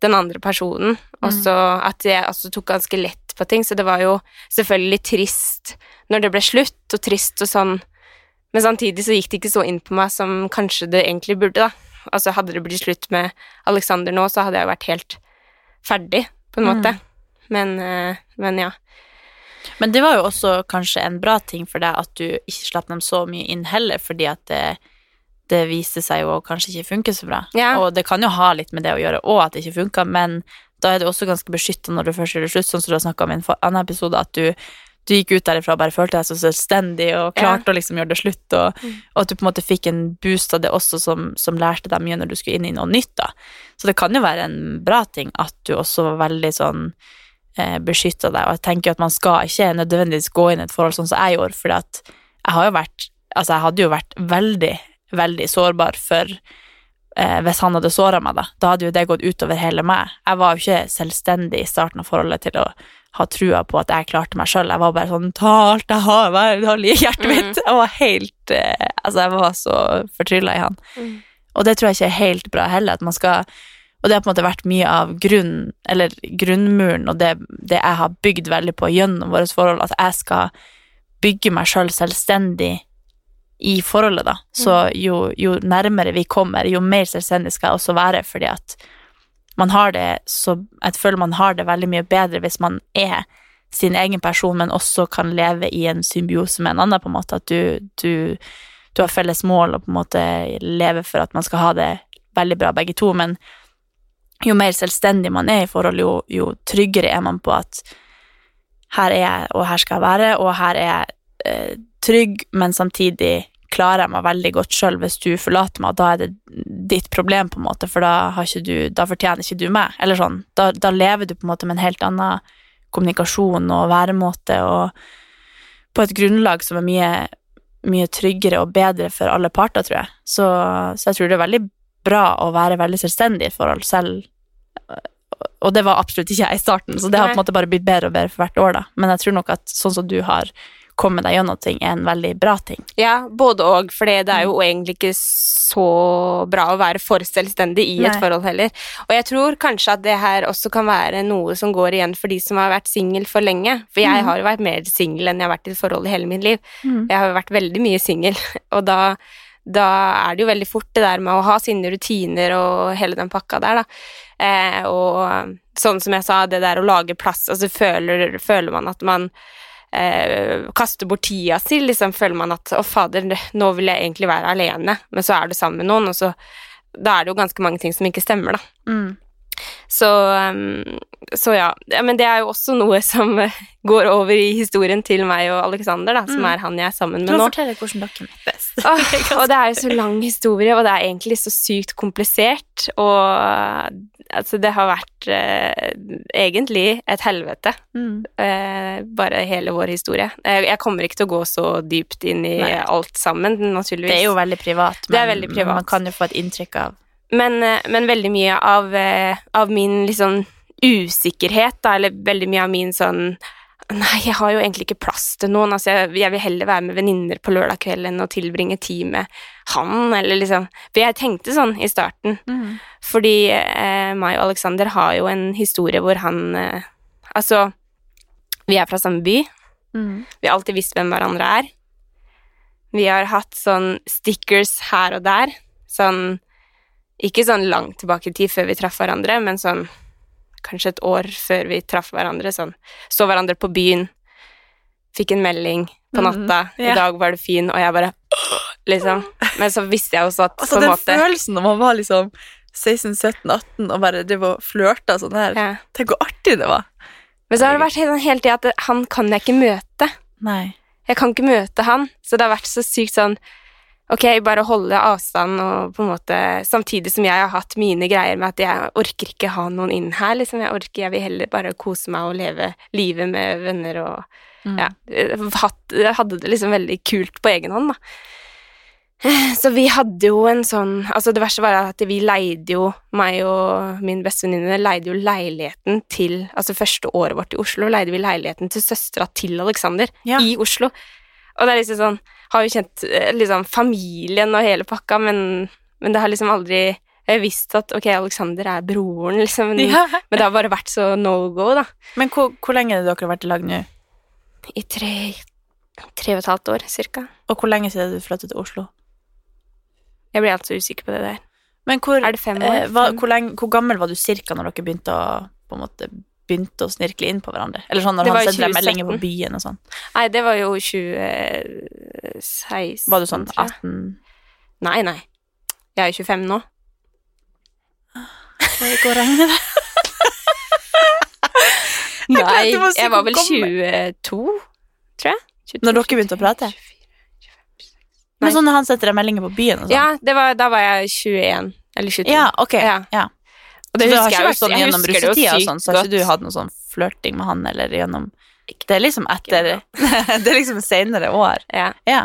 den andre personen. Og Mm. så at jeg også tok ganske lett på ting, så det var jo selvfølgelig trist når det ble slutt, og trist og sånn. Men samtidig så gikk det ikke så inn på meg som kanskje det egentlig burde, da. Altså hadde det blitt slutt med Alexander nå, så hadde jeg vært helt ferdig, på en Mm. måte. Men, eh, men ja. Men det var jo også kanskje en bra ting for deg at du ikke slapp dem så mye inn heller, fordi at det, det viste seg jo kanskje ikke funke så bra. Ja. Og det kan jo ha litt med det å gjøre òg, at det ikke funka, men da er du også ganske beskytta når du først gjør det slutt, sånn som du har snakka om i en annen episode, at du, du gikk ut derifra og bare følte deg så selvstendig og Ja. klarte å liksom gjøre det slutt, og, Mm. og at du på en måte fikk en boost av det også som, som lærte deg mye når du skulle inn i noe nytt, da. Så det kan jo være en bra ting at du også var veldig sånn eh, beskytta deg, og jeg tenker at man skal ikke nødvendigvis gå inn i et forhold sånn som jeg gjorde, for jeg har jo vært Altså, jeg hadde jo vært veldig, veldig sårbar for eh, hvis han hadde såra meg, da. Da hadde jo det gått utover hele meg. Jeg var jo ikke selvstendig i starten av forholdet til å ha trua på at jeg klarte meg sjøl. Jeg var bare sånn Ta alt jeg har, vær hold i hjertet mm. mitt. Jeg var helt eh, Altså, jeg var så fortrylla i han. Mm. Og det tror jeg ikke er helt bra heller, at man skal Og det har på en måte vært mye av grunn, eller grunnmuren, og det, det jeg har bygd veldig på gjennom vårt forhold, at jeg skal bygge meg sjøl selvstendig i forholdet, da. Så jo, jo nærmere vi kommer, jo mer selvstendig skal jeg også være, fordi at man har det så Jeg føler man har det veldig mye bedre hvis man er sin egen person, men også kan leve i en symbiose med en annen, på en måte. At du, du, du har felles mål og på en måte lever for at man skal ha det veldig bra, begge to. Men jo mer selvstendig man er i forhold, jo, jo tryggere er man på at her er jeg, og her skal jeg være, og her er jeg eh, trygg, men samtidig klarer jeg meg veldig godt sjøl. Hvis du forlater meg, da er det ditt problem, på en måte, for da, har ikke du, da fortjener ikke du meg. Eller sånn. Da, da lever du på en måte med en helt annen kommunikasjon og væremåte, og på et grunnlag som er mye, mye tryggere og bedre for alle parter, tror jeg. Så, så jeg tror det er veldig bra å være veldig selvstendig i et forhold selv. Og det var absolutt ikke jeg i starten, så det har på en måte bare blitt bedre og bedre for hvert år, da. Men jeg tror nok at sånn som du har kommet deg gjennom ting, er en veldig bra ting. Ja, både og, for det er jo egentlig ikke så bra å være for selvstendig i et Nei. forhold heller. Og jeg tror kanskje at det her også kan være noe som går igjen for de som har vært singel for lenge. For jeg mm. har jo vært mer singel enn jeg har vært i et forhold i hele mitt liv. Mm. Jeg har jo vært veldig mye singel, og da, da er det jo veldig fort det der med å ha sine rutiner og hele den pakka der, da. Eh, og sånn som jeg sa, det der å lage plass, altså føler, føler man at man eh, kaste bort tida si, liksom føler man at å fader, nå vil jeg egentlig være alene, men så er du sammen med noen, og så da er det jo ganske mange ting som ikke stemmer, da. Mm. Så, um, så ja. ja. Men det er jo også noe som eh, går over i historien til meg og Alexander, da, som Mm. er han jeg er sammen med nå. fortelle hvordan dere møttes. Oh, og det er jo så lang historie, og det er egentlig så sykt komplisert, og altså, det har vært eh, egentlig et helvete, Mm. eh, bare hele vår historie. Jeg, jeg kommer ikke til å gå så dypt inn i Nei. alt sammen, naturligvis. Det er jo veldig privat, Det er men veldig privat. man kan jo få et inntrykk av Men, eh, men veldig mye av, eh, av min liksom usikkerhet, da, eller veldig mye av min sånn Nei, jeg har jo egentlig ikke plass til noen. Altså, jeg, jeg vil heller være med venninner på lørdag kveld enn å tilbringe tid med han, eller liksom For jeg tenkte sånn i starten. Mm. Fordi eh, meg og Alexander har jo en historie hvor han eh, Altså, vi er fra samme by. Mm. Vi har alltid visst hvem hverandre er. Vi har hatt sånn stickers her og der. Sånn Ikke sånn langt tilbake i tid før vi traff hverandre, men sånn kanskje et år før vi traff hverandre. Sånn så hverandre på byen, fikk en melding på Mhm, natta. yeah. I dag var du fin, og jeg bare Liksom. Men så visste jeg også at Altså, på en den følelsen når man var liksom 16-17-18 og bare drev og flørta sånn her ja. Tenk hvor artig det var. Men så har det vært helt, hele tida at han kan jeg ikke møte. Nei. Jeg kan ikke møte han, så det har vært så sykt sånn Ok, bare holde avstand og på en måte Samtidig som jeg har hatt mine greier med at jeg orker ikke ha noen inn her, liksom. Jeg orker, jeg vil heller bare kose meg og leve livet med venner og Mm. Ja. Hatt, hadde det liksom veldig kult på egen hånd, da. Så vi hadde jo en sånn Altså, det verste var at vi leide jo Meg og min bestevenninne leide jo leiligheten til Altså, første året vårt i Oslo leide vi leiligheten til søstera til Alexander Ja. i Oslo. Og det er liksom sånn Har jo kjent eh, liksom familien og hele pakka, men, men det har liksom aldri Jeg visste visst at ok, Alexander er broren, liksom, men, Ja. men det har bare vært så no go, da. Men hvor, hvor lenge har dere vært i lag nå? I tre Tre og et halvt år, cirka. Og hvor lenge siden du flyttet til Oslo? Jeg blir altså usikker på det der. Men hvor, Er det fem år? eh, hva, hvor, lenge, hvor gammel var du cirka når dere begynte å måte begynte å snirkle inn på hverandre? Eller sånn når Det han sendte deg meldinger på byen og sånn. Nei, det var jo 2016 Var du sånn 18 Nei, nei. Jeg er 25 nå. Det går an regne det. Nei, jeg var vel 22, tror jeg. 22, Når dere begynte å prate? 24, 25. Men sånn når han setter deg meldinger på byen og sånn? Ja, det var, da var jeg 21 eller 22. Ja, ok. Ja. Ja. Og Så det har husker ikke jeg vært sånn gjennom russetida og sånn, så har ikke du hatt noe sånn flørting med han eller gjennom Det er liksom etter Det er liksom senere år. Ja. Ja.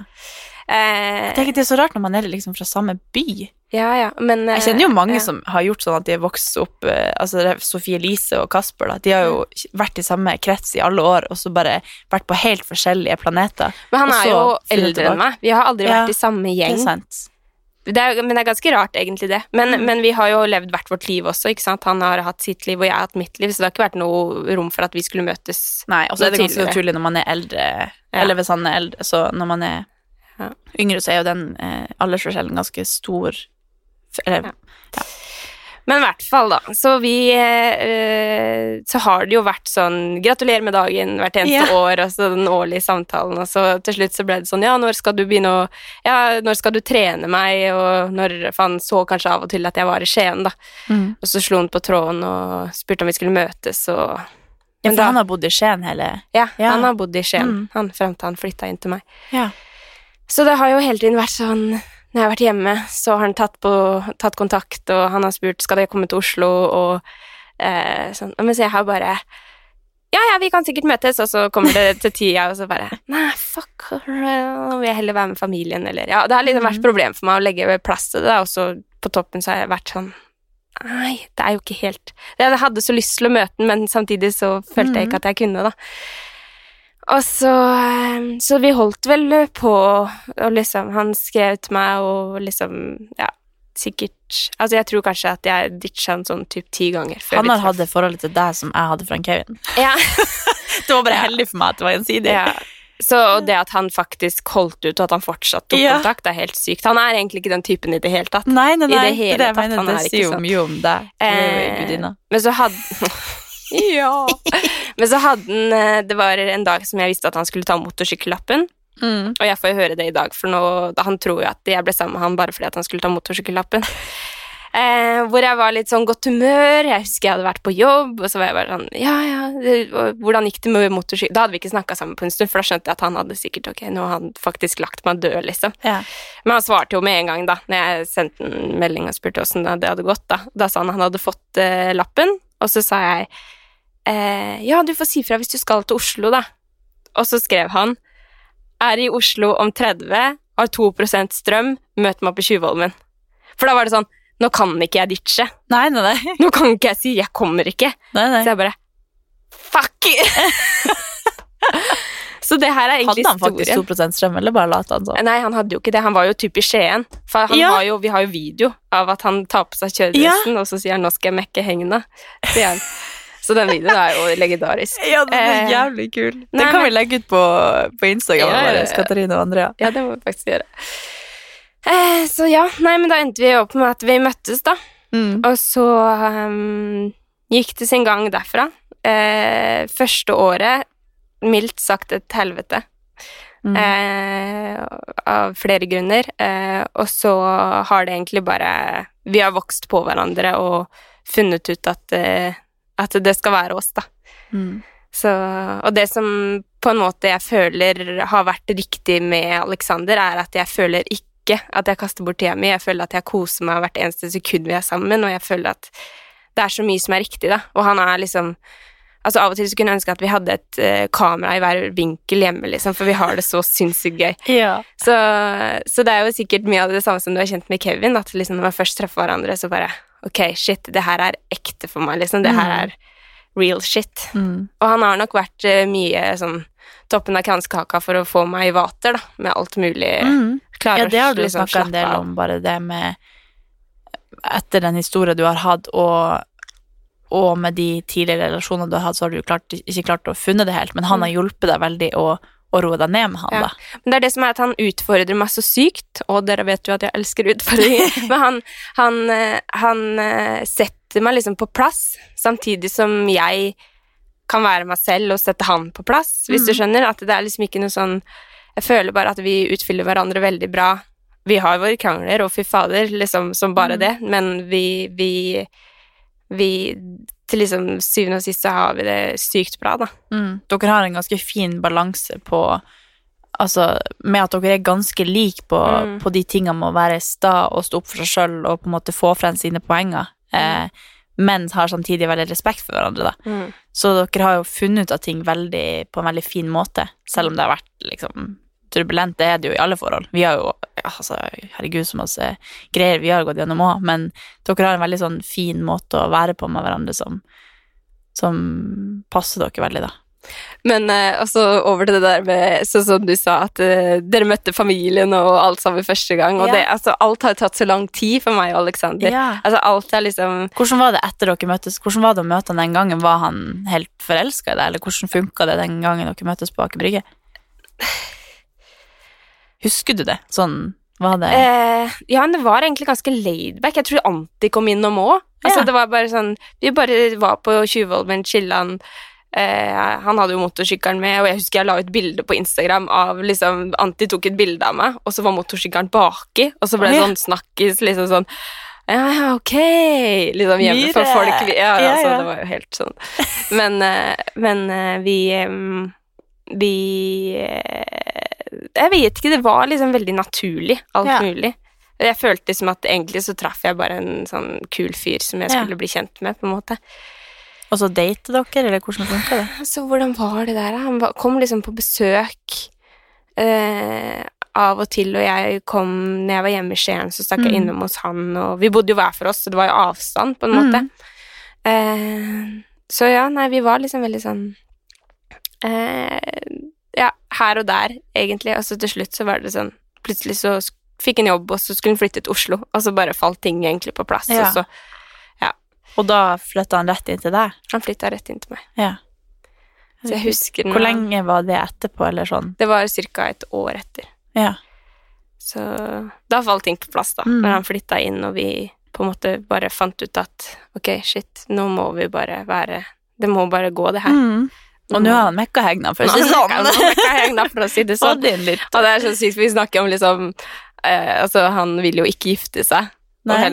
Eh, Jeg tenker det er så rart når man er liksom fra samme by. ja, ja, men Jeg kjenner jo mange ja. som har gjort sånn at de har vokst opp eh, Altså det er Sofie Elise og Kasper, da. De har jo vært i samme krets i alle år, og så bare vært på helt forskjellige planeter. Men han er jo eldre enn meg. Vi har aldri vært i samme Det gjeng. er sant. Det er, men det er ganske rart, egentlig, det. Men, Mm. men vi har jo levd hvert vårt liv også, ikke sant. Han har hatt sitt liv, og jeg har hatt mitt liv, så det har ikke vært noe rom for at vi skulle møtes. Nei, og så er det ganske naturlig når man er eldre, Ja. eller hvis han er eldre, så når man er Ja. yngre, så er jo den eh, aldersforskjellen ganske stor. Ja, Eller, Men i hvert fall, da. Så vi eh, Så har det jo vært sånn Gratulerer med dagen hvert eneste Ja. år, og så den årlige samtalen, og så til slutt så ble det sånn Ja, når skal du begynne å Ja, når skal du trene meg, og når For han så kanskje av og til at jeg var i Skien, da. mm. Og så slo han på tråden og spurte om vi skulle møtes, og Ja, for da- han har bodd i Skien hele Ja, Ja. han har bodd i Skien, Mm. han frem til han flytta inn til meg. Ja. Så det har jo hele tiden vært sånn Når jeg har vært hjemme, så har han tatt, på, tatt kontakt, og han har spurt skal jeg komme til Oslo, og eh, sånn. Men så jeg har bare ja, ja, vi kan sikkert møtes, og så kommer det til tida, og så bare Nei, fuck, nå vil jeg heller være med familien, eller Ja, det har liksom vært Mhm. et problem for meg å legge plass til det, og så på toppen så har jeg vært sånn Nei, det er jo ikke helt Jeg hadde så lyst til å møte den, men samtidig så følte jeg Mhm. ikke at jeg kunne, da. Og så eh, Så vi holdt vel på, og liksom Han skrev til meg og liksom Ja, sikkert Altså, jeg tror kanskje at jeg ditcha han sånn typ ti ganger før Han har hatt det forholdet til deg som jeg hadde fra Kevin. Ja. Det var bare Ja. heldig for meg at det var gjensidig. Ja. Så og det at han faktisk holdt ut, og at han fortsatt tok Ja. kontakt, er helt sykt. Han er egentlig ikke den typen i det hele tatt. Nei, nei, I nei. det hele det, tatt, mener, er det sier jo sånn. mye om deg. Eh. Men så hadde Ja. Men så hadde han eh, Det var en dag som jeg visste at han skulle ta motorsykkellappen. Mm. Og jeg får jo høre det i dag, for nå, han tror jo at jeg ble sammen med han bare fordi at han skulle ta motorsykkellappen. Eh, hvor jeg var litt sånn godt humør. Jeg husker jeg hadde vært på jobb, og så var jeg bare sånn Ja, ja, det, hvordan gikk det med motorsykkel Da hadde vi ikke snakka sammen på en stund, for da skjønte jeg at han hadde sikkert Ok, nå har han faktisk lagt meg død, liksom. Ja. Men han svarte jo med en gang, da, når jeg sendte en melding og spurte åssen det hadde gått. Da Da sa han han hadde fått eh, lappen, og så sa jeg eh, ja, du får si fra hvis du skal til Oslo, da. Og så skrev han er i Oslo om 30, har 2% strøm, møt meg på Tjuvholmen. For da var det sånn Nå kan ikke jeg ditche. Nei, nei, nei. Nå kan ikke jeg si 'jeg kommer ikke'. nei, nei. Så jeg bare Fuck! så det her er egentlig historien. Hadde han faktisk historien. 2 strøm, eller bare lot han sånn? Nei, han hadde jo ikke det. Han var jo typ i Skien. For han Ja. har jo, vi har jo video av at han tar på seg kjøredressen, og så sier han 'nå skal jeg mekke hengene'. Sier han. Så den videoen er jo legendarisk. Ja, den er Eh, jævlig kul. Den nei, kan vi legge ut på, på Instagram. Ja, vår. Katarina og Andrea. Ja, det må vi faktisk gjøre. Eh, så ja, nei, men da endte vi opp med at vi møttes, da. Mm. Og så um, gikk det sin gang derfra. Eh, første året, mildt sagt et helvete. Mm. eh, av flere grunner. Eh, og så har det egentlig bare Vi har vokst på hverandre og funnet ut at, eh, at det skal være oss, da. Mm. Så, og det som på en måte jeg føler har vært riktig med Alexander, er at jeg føler ikke at jeg kaster bort tida mi. Jeg føler at jeg koser meg hvert eneste sekund vi er sammen, og jeg føler at det er så mye som er riktig, da. Og han er liksom Altså Av og til så kunne jeg ønske at vi hadde et uh, kamera i hver vinkel hjemme, liksom, for vi har det så sinnssykt gøy. Ja. Så, så det er jo sikkert mye av det samme som du har kjent med Kevin, at liksom når man først treffer hverandre, så bare Ok, shit, det her er ekte for meg, liksom. Det her Mm. er real shit. Mm. Og han har nok vært uh, mye sånn toppen av kranskaka for å få meg i vater, da, med alt mulig. Mm. Ja, det har du liksom snakka en del om, bare det med Etter den historien du har hatt, og, og med de tidligere relasjonene du har hatt, så har du jo klart, ikke klart å funne det helt, men han Mm. har hjulpet deg veldig å, å roe deg ned med han, Ja. da. Men det er det som er at han utfordrer meg så sykt, og dere vet jo at jeg elsker utfordringer, men han, han, han eh, setter meg liksom på plass, samtidig som jeg kan være meg selv og sette han på plass, hvis du Mhm. skjønner. At det er liksom ikke noe sånn Jeg føler bare at vi utfyller hverandre veldig bra. Vi har våre krangler, og fy fader, liksom som bare Mhm. det, men vi, vi Vi Til liksom syvende og sist så har vi det sykt bra, da. Mm. Dere har en ganske fin balanse på Altså, med at dere er ganske like på, Mm. på de tingene med å være sta og stå opp for seg sjøl og på en måte få frem sine poenger, eh, men har samtidig veldig respekt for hverandre, da. Så dere har jo funnet ut av ting veldig, på en veldig fin måte, selv om det har vært liksom turbulent. Det er det jo i alle forhold. Vi har jo altså, herregud, så masse greier vi har gått gjennom òg, men dere har en veldig sånn fin måte å være på med hverandre som, som passer dere veldig, da. Men eh, også over til det der med Sånn som du sa, at eh, dere møtte familien og alt sammen første gang. Og Ja. det, altså, alt har tatt så lang tid for meg og Alexander. Altså, alt er liksom Hvordan var det etter dere møttes? Hvordan var det å møte han den gangen? Var han helt forelska i deg, eller hvordan funka det den gangen dere møttes på Aker Brygge? Husker du det? Sånn, hva det eh, Ja, men det var egentlig ganske laidback. Jeg tror Anti kom innom òg. Altså, Ja. Det var bare sånn Vi bare var på Tjuvholmen, chillan. Eh, han hadde jo motorsykkelen med, og jeg husker jeg la ut bilde på Instagram av liksom Anti tok et bilde av meg, og så var motorsykkelen baki, og så ble det sånn snakkis, liksom sånn ja, ja, ok Liksom hjemme for folk vi, ja, Ja, altså, ja. Det var jo helt sånn. Men, eh, men eh, vi Vi eh, Jeg vet ikke, det var liksom veldig naturlig, alt Ja. mulig. Jeg følte liksom at egentlig så traff jeg bare en sånn kul fyr som jeg Ja. skulle bli kjent med, på en måte. Og så date dere, eller hvordan funka det? Så hvordan var det der? da? Han kom liksom på besøk eh, av og til, og jeg kom når jeg var hjemme i Skien, så stakk jeg Mm. innom hos han, og vi bodde jo hver for oss, så det var jo avstand, på en måte. Eh, så ja, nei, vi var liksom veldig sånn eh, Ja, her og der, egentlig, og så til slutt så var det sånn Plutselig så fikk han jobb, og så skulle han flytte til Oslo, og så bare falt ting egentlig på plass, Ja. og så Og da flytta han rett inn til deg? Han flytta rett inn til meg. Ja. Så jeg husker Hvor lenge var det etterpå, eller sånn? Det var ca. et år etter. Ja. Så da falt ting på plass, da. Mm. Når han flytta inn, og vi på en måte bare fant ut at ok, shit, nå må vi bare være Det må bare gå, det her. Mm. Og nå har han mekkahegna, for å si det sånn. mekka hegna, for å si det sånn. Og det er så sykt, for vi snakker om liksom eh, Altså, han vil jo ikke gifte seg, der,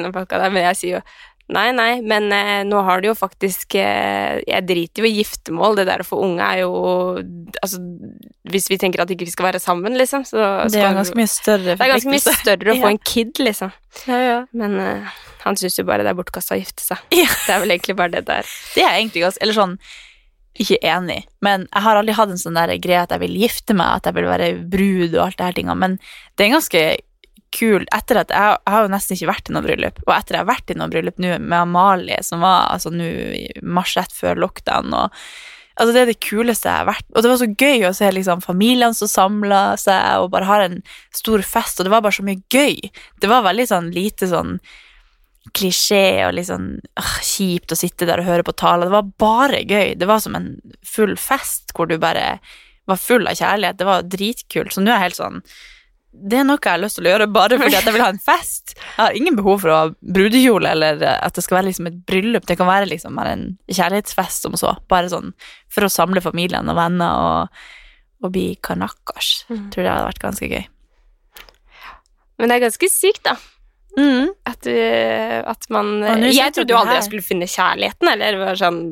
men jeg sier jo Nei, nei, men eh, nå har du jo faktisk eh, Jeg driter jo i giftermål. Det der å få unge er jo Altså, hvis vi tenker at ikke vi skal være sammen, liksom, så Det er ganske mye større Det er ganske mye større å få Ja. en kid, liksom. Ja, ja. Men eh, han syns jo bare det er bortkasta å gifte seg. Det er vel egentlig bare det der. Det er egentlig ganske Eller sånn ikke enig, men jeg har aldri hatt en sånn der greie at jeg vil gifte meg, at jeg vil være brud og alt det her tinga, men det er ganske kul etter at jeg, jeg har jo nesten ikke vært i noe bryllup, og etter jeg har vært i noe bryllup nå med Amalie, som var altså nå i mars rett før lockdown, og altså det er det kuleste jeg har vært, og det var så gøy å se liksom familiene som samla seg og bare har en stor fest, og det var bare så mye gøy. Det var veldig sånn lite sånn klisjé og litt sånn øh, kjipt å sitte der og høre på taler. Det var bare gøy. Det var som en full fest hvor du bare var full av kjærlighet. Det var dritkult. Så nå er jeg helt sånn Det er noe jeg har lyst til å gjøre bare fordi at jeg vil ha en fest. Jeg har ingen behov for å ha brudekjole eller at det skal være liksom et bryllup. Det kan være liksom en kjærlighetsfest som så. Bare sånn for å samle familien og venner og, og bli kanakas. Mm. Tror det hadde vært ganske gøy. Men det er ganske sykt, da. Mm. At, eh, at man Jeg trodde jo aldri jeg skulle finne kjærligheten, eller var sånn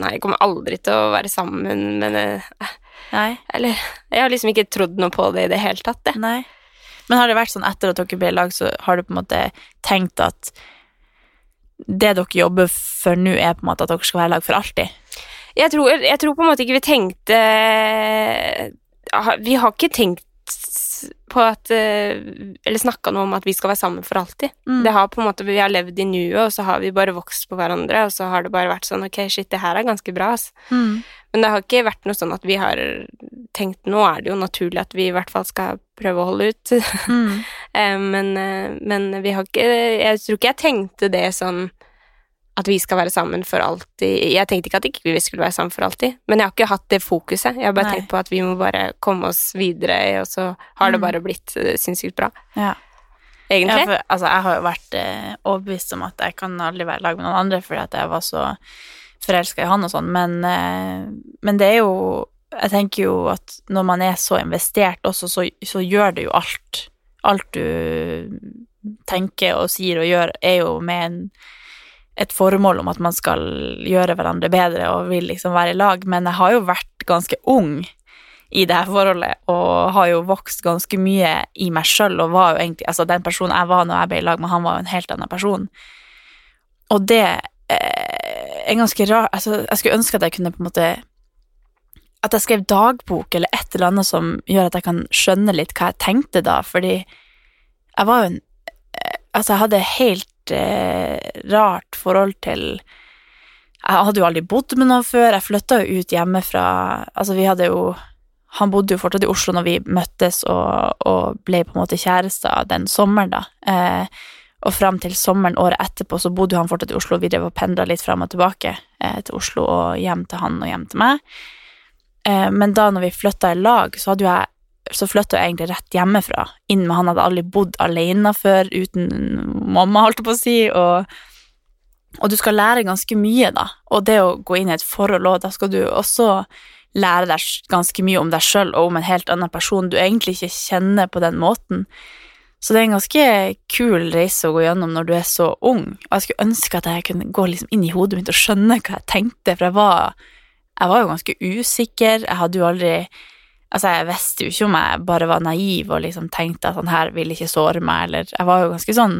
Nei, jeg kommer aldri til å være sammen med Nei. Eller Jeg har liksom ikke trodd noe på det i det hele tatt, det. Nei. Men har det vært sånn etter at dere ble i lag, så har du på en måte tenkt at det dere jobber for nå, er på en måte at dere skal være i lag for alltid? Jeg tror, jeg tror på en måte ikke vi tenkte Vi har ikke tenkt på at eh, Eller snakka noe om at vi skal være sammen for alltid. Mm. Det har på en måte, Vi har levd i nuet, og så har vi bare vokst på hverandre, og så har det bare vært sånn Ok, shit, det her er ganske bra, ass. Mm. Men det har ikke vært noe sånn at vi har tenkt Nå er det jo naturlig at vi i hvert fall skal prøve å holde ut. Mm. Eh, men, eh, men vi har ikke Jeg tror ikke jeg tenkte det sånn at vi skal være sammen for alltid. Jeg tenkte ikke at ikke vi skulle være sammen for alltid, men jeg har ikke hatt det fokuset. Jeg har bare Nei. tenkt på at vi må bare komme oss videre, og så har det Mm. bare blitt eh, sinnssykt bra. Ja. Egentlig. Ja, for, altså, jeg har jo vært eh, overbevist om at jeg kan aldri være i lag med noen andre fordi at jeg var så forelska i han og sånn, men, eh, men det er jo Jeg tenker jo at når man er så investert også, så, så gjør det jo alt. Alt du tenker og sier og gjør, er jo med en, et formål om at man skal gjøre hverandre bedre og vil liksom være i lag, men jeg har jo vært ganske ung i det her forholdet, og har jo vokst ganske mye i meg sjøl, og var jo egentlig Altså, den personen jeg var når jeg ble i lag med han, var jo en helt annen person. Og det eh, er ganske rart Altså, jeg skulle ønske at jeg kunne på en måte At jeg skrev dagbok eller et eller annet som gjør at jeg kan skjønne litt hva jeg tenkte da, fordi jeg var jo en eh, Altså, jeg hadde helt rart forhold til Jeg hadde jo aldri bodd med noen før. Jeg flytta jo ut hjemmefra Altså, vi hadde jo Han bodde jo fortsatt i Oslo når vi møttes og, og ble på en måte kjærester den sommeren, da. Eh, og fram til sommeren året etterpå så bodde han fortsatt i Oslo, og vi drev og pendla litt fram og tilbake eh, til Oslo og hjem til han og hjem til meg. Eh, men da når vi flytta i lag, så hadde jo jeg så flytta jeg egentlig rett hjemmefra, inn med han hadde aldri bodd alene før, uten mamma, holdt jeg på å si, og, og du skal lære ganske mye, da, og det å gå inn i et forhold, òg, da skal du også lære deg ganske mye om deg sjøl og om en helt annen person du egentlig ikke kjenner på den måten. Så det er en ganske kul reise å gå gjennom når du er så ung, og jeg skulle ønske at jeg kunne gå liksom inn i hodet mitt og skjønne hva jeg tenkte, for jeg var, jeg var jo ganske usikker, jeg hadde jo aldri Altså, jeg visste jo ikke om jeg bare var naiv og liksom tenkte at han her ville ikke såre meg, eller Jeg var jo ganske sånn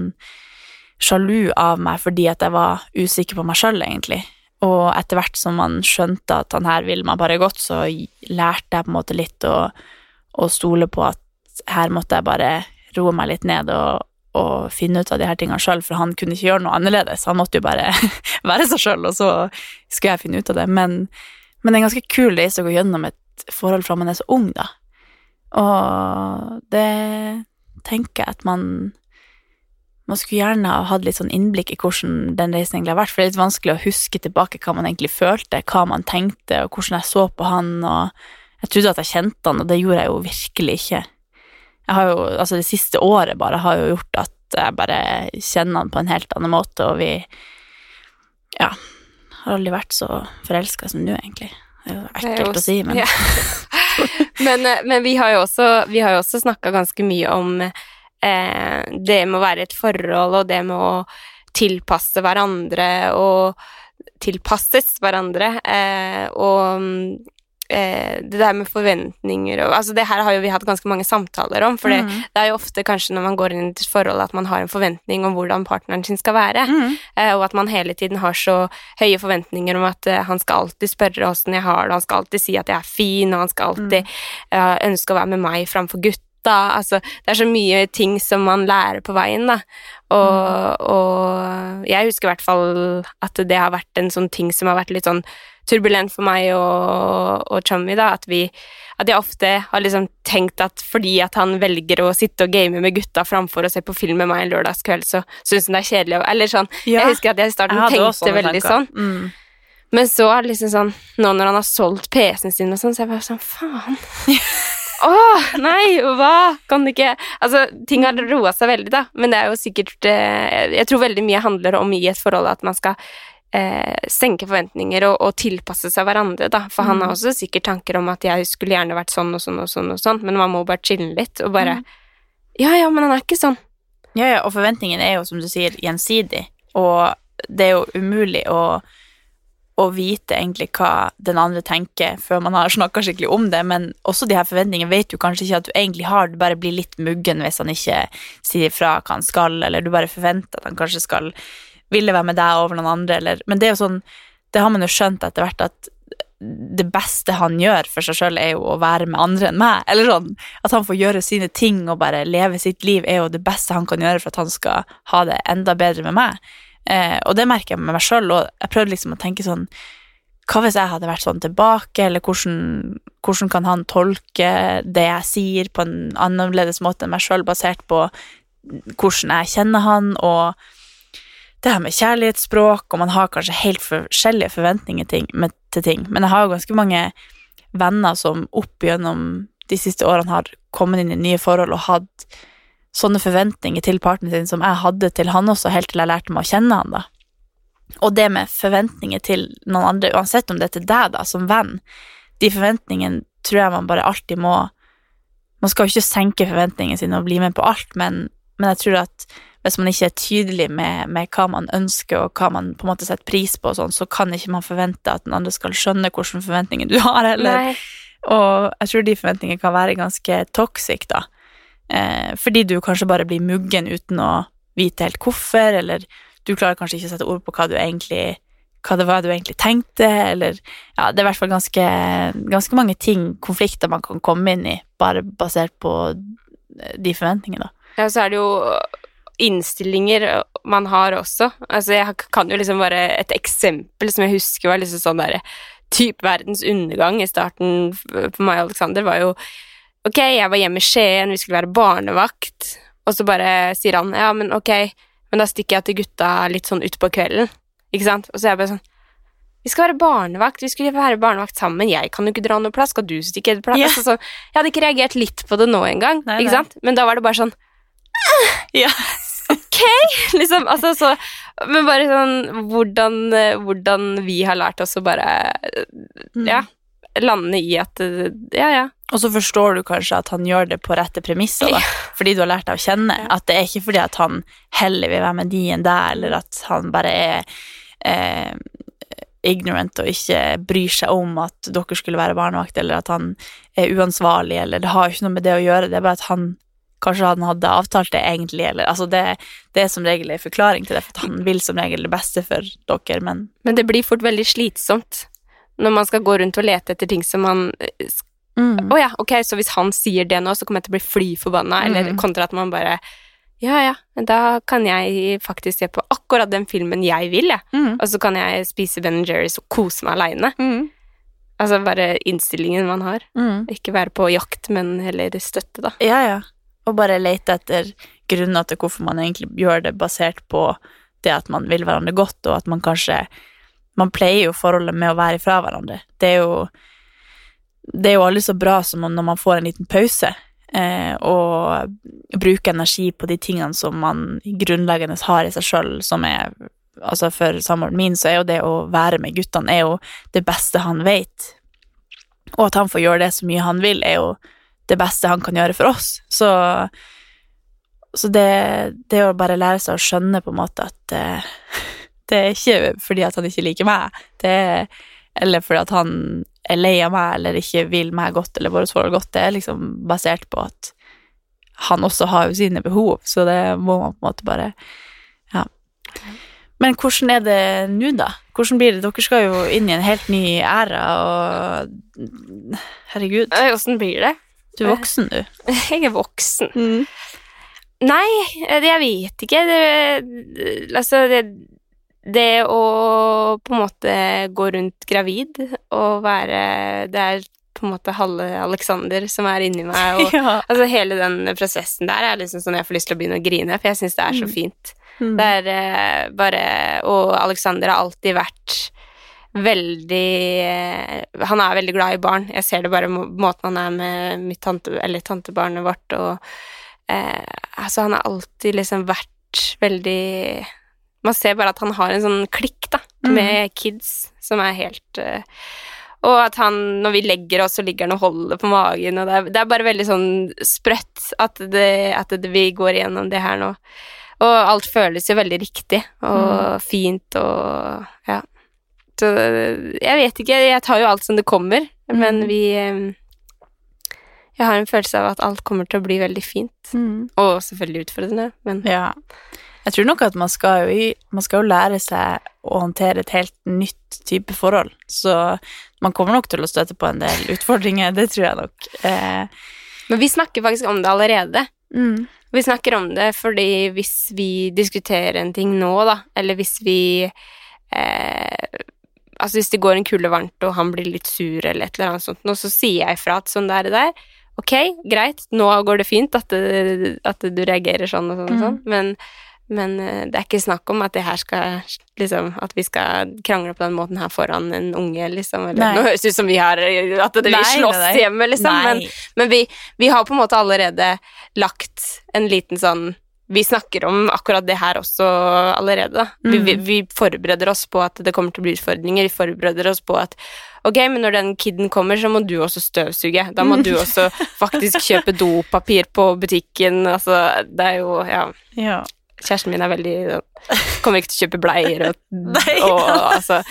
sjalu av meg fordi at jeg var usikker på meg sjøl, egentlig. Og etter hvert som man skjønte at han her ville meg bare godt, så lærte jeg på en måte litt å, å stole på at her måtte jeg bare roe meg litt ned og, og finne ut av de her tingene sjøl, for han kunne ikke gjøre noe annerledes. Han måtte jo bare være seg sjøl, og så skulle jeg finne ut av det. Men, men det er ganske kul reise å gå gjennom et forhold fra man er så ung, da. Og det tenker jeg at man man skulle gjerne ha hatt litt sånn innblikk i hvordan den reisen egentlig har vært, for det er litt vanskelig å huske tilbake hva man egentlig følte, hva man tenkte, og hvordan jeg så på han, og jeg trodde at jeg kjente han, og det gjorde jeg jo virkelig ikke. Jeg har jo, altså det siste året bare har jo gjort at jeg bare kjenner han på en helt annen måte, og vi, ja, har aldri vært så forelska som nå, egentlig. Det er jo ekkelt å si, men ja. men, eh, men, vi har jo også, vi også snakka ganske mye om eh, det med å være i et forhold, og det med å tilpasse hverandre og tilpasses hverandre, eh, og eh, det der med forventninger og Altså, det her har jo vi hatt ganske mange samtaler om, for mm. det er jo ofte kanskje når man går inn i et forhold at man har en forventning om hvordan partneren sin skal være, mm. eh, og at man hele tiden har så høye forventninger om at eh, han skal alltid spørre åssen jeg har det, han skal alltid si at jeg er fin, og han skal alltid mm. ønske å være med meg framfor gutt da. Altså, det er så mye ting som man lærer på veien, da. Og, mm. og jeg husker i hvert fall at det har vært en sånn ting som har vært litt sånn turbulent for meg og, og Chummy, da. At vi At jeg ofte har liksom tenkt at fordi at han velger å sitte og game med gutta framfor å se på film med meg en lørdagskveld, så syns han det er kjedelig. Eller sånn. Ja, jeg husker at jeg i starten jeg tenkte veldig tanker. sånn. Mm. Men så liksom sånn Nå når han har solgt PC-en sin og sånn, så jeg bare sånn Faen. Åh, nei, hva? Kan det ikke Altså, ting har roa seg veldig, da, men det er jo sikkert eh, Jeg tror veldig mye handler om i et forhold at man skal eh, senke forventninger og, og, tilpasse seg hverandre, da. For mm. han har også sikkert tanker om at jeg skulle gjerne vært sånn og sånn og sånn og sånn, men man må bare chille litt og bare mm. Ja, ja, men han er ikke sånn. Ja, ja, og forventningen er jo, som du sier, gjensidig, og det er jo umulig å å vite egentlig hva den andre tenker før man har snakka skikkelig om det, men også de her forventningene vet du kanskje ikke at du egentlig har, du bare blir litt muggen hvis han ikke sier fra hva han skal, eller du bare forventer at han kanskje skal ville være med deg over noen andre, eller Men det er jo sånn, det har man jo skjønt etter hvert at det beste han gjør for seg sjøl, er jo å være med andre enn meg. Eller sånn, At han får gjøre sine ting og bare leve sitt liv, er jo det beste han kan gjøre for at han skal ha det enda bedre med meg. Eh, og det merker jeg med meg sjøl, og jeg prøvde liksom å tenke sånn Hva hvis jeg hadde vært sånn tilbake, eller hvordan, hvordan kan han tolke det jeg sier, på en annerledes måte enn meg sjøl, basert på hvordan jeg kjenner han, og det her med kjærlighetsspråk, og man har kanskje helt forskjellige forventninger til ting, men jeg har jo ganske mange venner som opp gjennom de siste årene har kommet inn i nye forhold og hatt sånne forventninger til partneren sin som jeg hadde til han også, helt til jeg lærte meg å kjenne han, da. Og det med forventninger til noen andre, uansett om det er til deg, da, som venn, de forventningene tror jeg man bare alltid må Man skal jo ikke senke forventningene sine og bli med på alt, men, men jeg tror at hvis man ikke er tydelig med, med, hva man ønsker, og hva man på en måte setter pris på, sånn, så kan ikke man forvente at den andre skal skjønne hvilke forventninger du har, heller. Og jeg tror de forventningene kan være ganske toxic, da. Eh, fordi du kanskje bare blir muggen uten å vite helt hvorfor, eller du klarer kanskje ikke å sette ord på hva egentlig hva det var du egentlig tenkte, eller Ja, det er i hvert fall ganske, ganske mange ting, konflikter, man kan komme inn i, bare basert på de forventningene. Ja, så er det jo innstillinger man har også. Altså, jeg kan jo liksom bare Et eksempel som jeg husker var liksom sånn derre Type verdens undergang i starten for meg og Alexander var jo Ok, jeg var hjemme i Skien, vi skulle være barnevakt, og så bare sier han ja, men ok, men da stikker jeg til gutta litt sånn utpå kvelden, ikke sant? Og så er jeg bare sånn vi skal være barnevakt, vi skulle være barnevakt sammen, jeg kan jo ikke dra noe plass, skal du stikke et plass? Yeah. Altså, så, jeg hadde ikke reagert litt på det nå engang, ikke sant? Men da var det bare sånn Ja. Ok! Liksom, altså så Men bare sånn hvordan, hvordan vi har lært oss å bare mm. Ja lande i at Ja, ja. Og så forstår du kanskje at han gjør det på rette premisser, da, fordi du har lært deg å kjenne. At det er ikke fordi at han heller vil være med de enn deg, eller at han bare er eh, ignorant og ikke bryr seg om at dere skulle være barnevakt, eller at han er uansvarlig, eller det har ikke noe med det å gjøre, det er bare at han kanskje han hadde avtalt det egentlig, eller altså det, det er som regel en forklaring til det, for han vil som regel det beste for dere, men Men det blir fort veldig slitsomt når man skal gå rundt og lete etter ting som man eh, mm. Å ja, ok, så hvis han sier det nå, så kommer jeg til å bli fly forbanna, eller Mm. kontra at man bare Ja, ja, da kan jeg faktisk se på akkurat den filmen jeg vil, jeg. Mm. Og så kan jeg spise Ben Jerry's og kose meg aleine. Altså bare innstillingen man har. Mm. Ikke være på jakt, men heller støtte, da. Ja, ja. Og bare lete etter grunner til hvorfor man egentlig gjør det, basert på det at man vil hverandre godt, og at man kanskje Man pleier jo forholdet med å være ifra hverandre. Det er jo Det er jo aldri så bra som når man får en liten pause, eh, og bruker energi på de tingene som man grunnleggende har i seg sjøl, som er Altså, for samboeren min så er jo det å være med guttene er jo det beste han vet. Og at han får gjøre det så mye han vil, er jo det beste han kan gjøre for oss. Så, så det, det å bare lære seg å skjønne på en måte at eh, det er ikke fordi at han ikke liker meg, det er, eller fordi at han er lei av meg eller ikke vil meg godt eller vårt forhold godt, det er liksom basert på at han også har jo sine behov, så det må man på en måte bare Ja. Men hvordan er det nå, da? Hvordan blir det? Dere skal jo inn i en helt ny æra, og Herregud, Eh, Åssen blir det? du er voksen, du. Jeg er voksen. Nei, det, jeg vet ikke. Det, altså, det, det å på en måte gå rundt gravid og være Det er på en måte halve Alexander som er inni meg, og Ja. altså, hele den prosessen der er liksom sånn jeg får lyst til å begynne å grine, for jeg syns det er så Mm. fint. Mm. Det er eh, bare Og Alexander har alltid vært veldig eh, Han er veldig glad i barn. Jeg ser det bare må måten han er med mitt tante, eller tantebarnet vårt, og eh, Altså, han har alltid liksom vært veldig Man ser bare at han har en sånn klikk, da, Mm. med kids, som er helt uh, og at han, når vi legger oss, så ligger han og holder på magen, og det er, det er bare veldig sånn sprøtt at, det, at det, vi går igjennom det her nå. Og alt føles jo veldig riktig og fint og ja. Så jeg vet ikke, jeg tar jo alt som det kommer, men Mm. vi eh, Jeg har en følelse av at alt kommer til å bli veldig fint. Mm. Og selvfølgelig utfordrende, men Ja. Jeg tror nok at man skal jo, man skal jo lære seg å håndtere et helt nytt type forhold, så man kommer nok til å støte på en del utfordringer, det tror jeg nok. Eh, Men vi snakker faktisk om det allerede. mm. Vi snakker om det fordi hvis vi diskuterer en ting nå, da, eller hvis vi eh, Altså hvis det går en kulde varmt, og han blir litt sur eller et eller annet sånt, nå, så sier jeg ifra at sånn der er det der. Ok, greit, nå går det fint at, det, at du reagerer sånn og sånn og sånn, men, men eh, det er ikke snakk om at det her skal liksom At vi skal krangle på den måten her foran en unge, liksom. Eller, Nei. nå høres det ut som vi har At det, vi slåss hjemme, liksom. Men, Nei. men vi, vi har på en måte allerede lagt en liten sånn Vi snakker om akkurat det her også allerede, da. Vi, Mm. vi, vi forbereder oss på at det kommer til å bli utfordringer. Vi forbereder oss på at ok, men når den kiden kommer, så må du også støvsuge. Da må du også faktisk kjøpe dopapir på butikken. Altså, det er jo Ja. Ja. Kjæresten min er veldig Kommer ikke til å kjøpe bleier og, Nei. og altså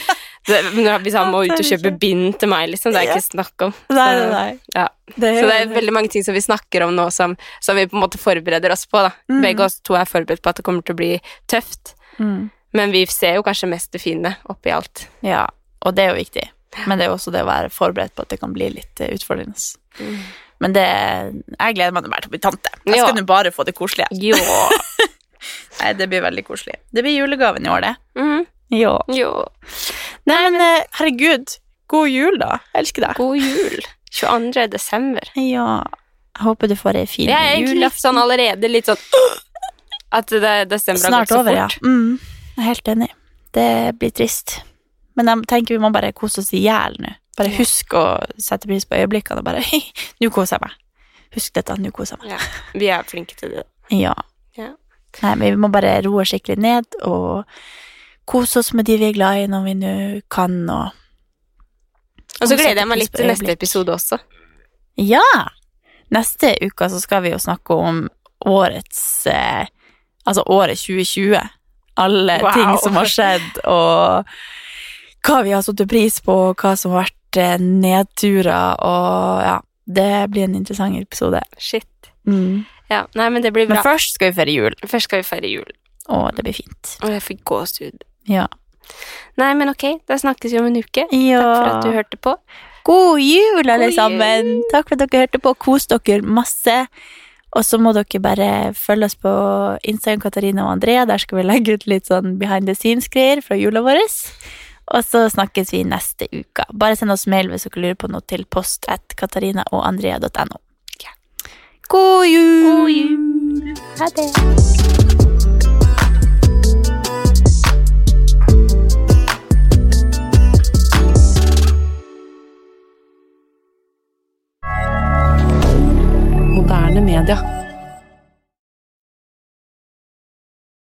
det, Hvis han må ut og kjøpe bind til meg, liksom, det er ikke snakk om. Så- nei, nei. ja. Det Så det er veldig mange ting som vi snakker om nå, som, som vi på en måte forbereder oss på. da. Mm. Begge oss to er forberedt på at det kommer til å bli tøft, mm. men vi ser jo kanskje mest det fine oppi alt. Ja, og det er jo viktig. Men det er jo også det å være forberedt på at det kan bli litt utfordrende. utfordrende. Men det Jeg gleder meg til å bli tante. Jeg skal nå bare få det koselige. Jo. Nei, det blir veldig koselig. Det blir julegaven i år, det. Mm. Ja. jo. Nei, men eh, herregud, god jul, da. Jeg elsker deg. God jul. 22. desember. Ja. Jeg håper du får ei fin Jeg er egentlig litt sånn allerede litt sånn At det, desember har Snart gått så over, ja. Mm, jeg er helt enig. Det blir trist. Men jeg tenker vi må bare kose oss i hjel nå. Bare husk å sette pris på øyeblikkene og bare Hei, nå koser jeg meg. Husk dette, nå koser jeg meg. Ja. Vi er flinke til det. Ja. Ja. Nei, men vi må bare roe skikkelig ned og kose oss med de vi er glad i når vi nå kan, og Og så gleder jeg meg litt til neste episode også. Ja! Neste uke så skal vi jo snakke om årets eh, Altså året 2020. Alle Wow. ting som har skjedd, og hva vi har satt pris på, og hva som har vært eh, nedturer, og ja Det blir en interessant episode. Shit. Mm. Ja, nei, men det blir bra. Men først skal vi feire jul. Først skal vi feire jul. Å, det blir fint. Og jeg fikk gåsehud. Ja. Nei, men ok, da snakkes vi om en uke. ja. Takk for at du hørte på. God jul, alle God sammen! jul. Takk for at dere hørte på. Kos dere masse. Og så må dere bare følge oss på Instagram, Katarina og Andrea. Der skal vi legge ut litt sånn behind the scenes-greier fra jula vår. Og så snakkes vi neste uke. Bare send oss mail hvis dere lurer på noe til post at katarinaogandrea.no. God jul! God jul! Ha det! Moderne media.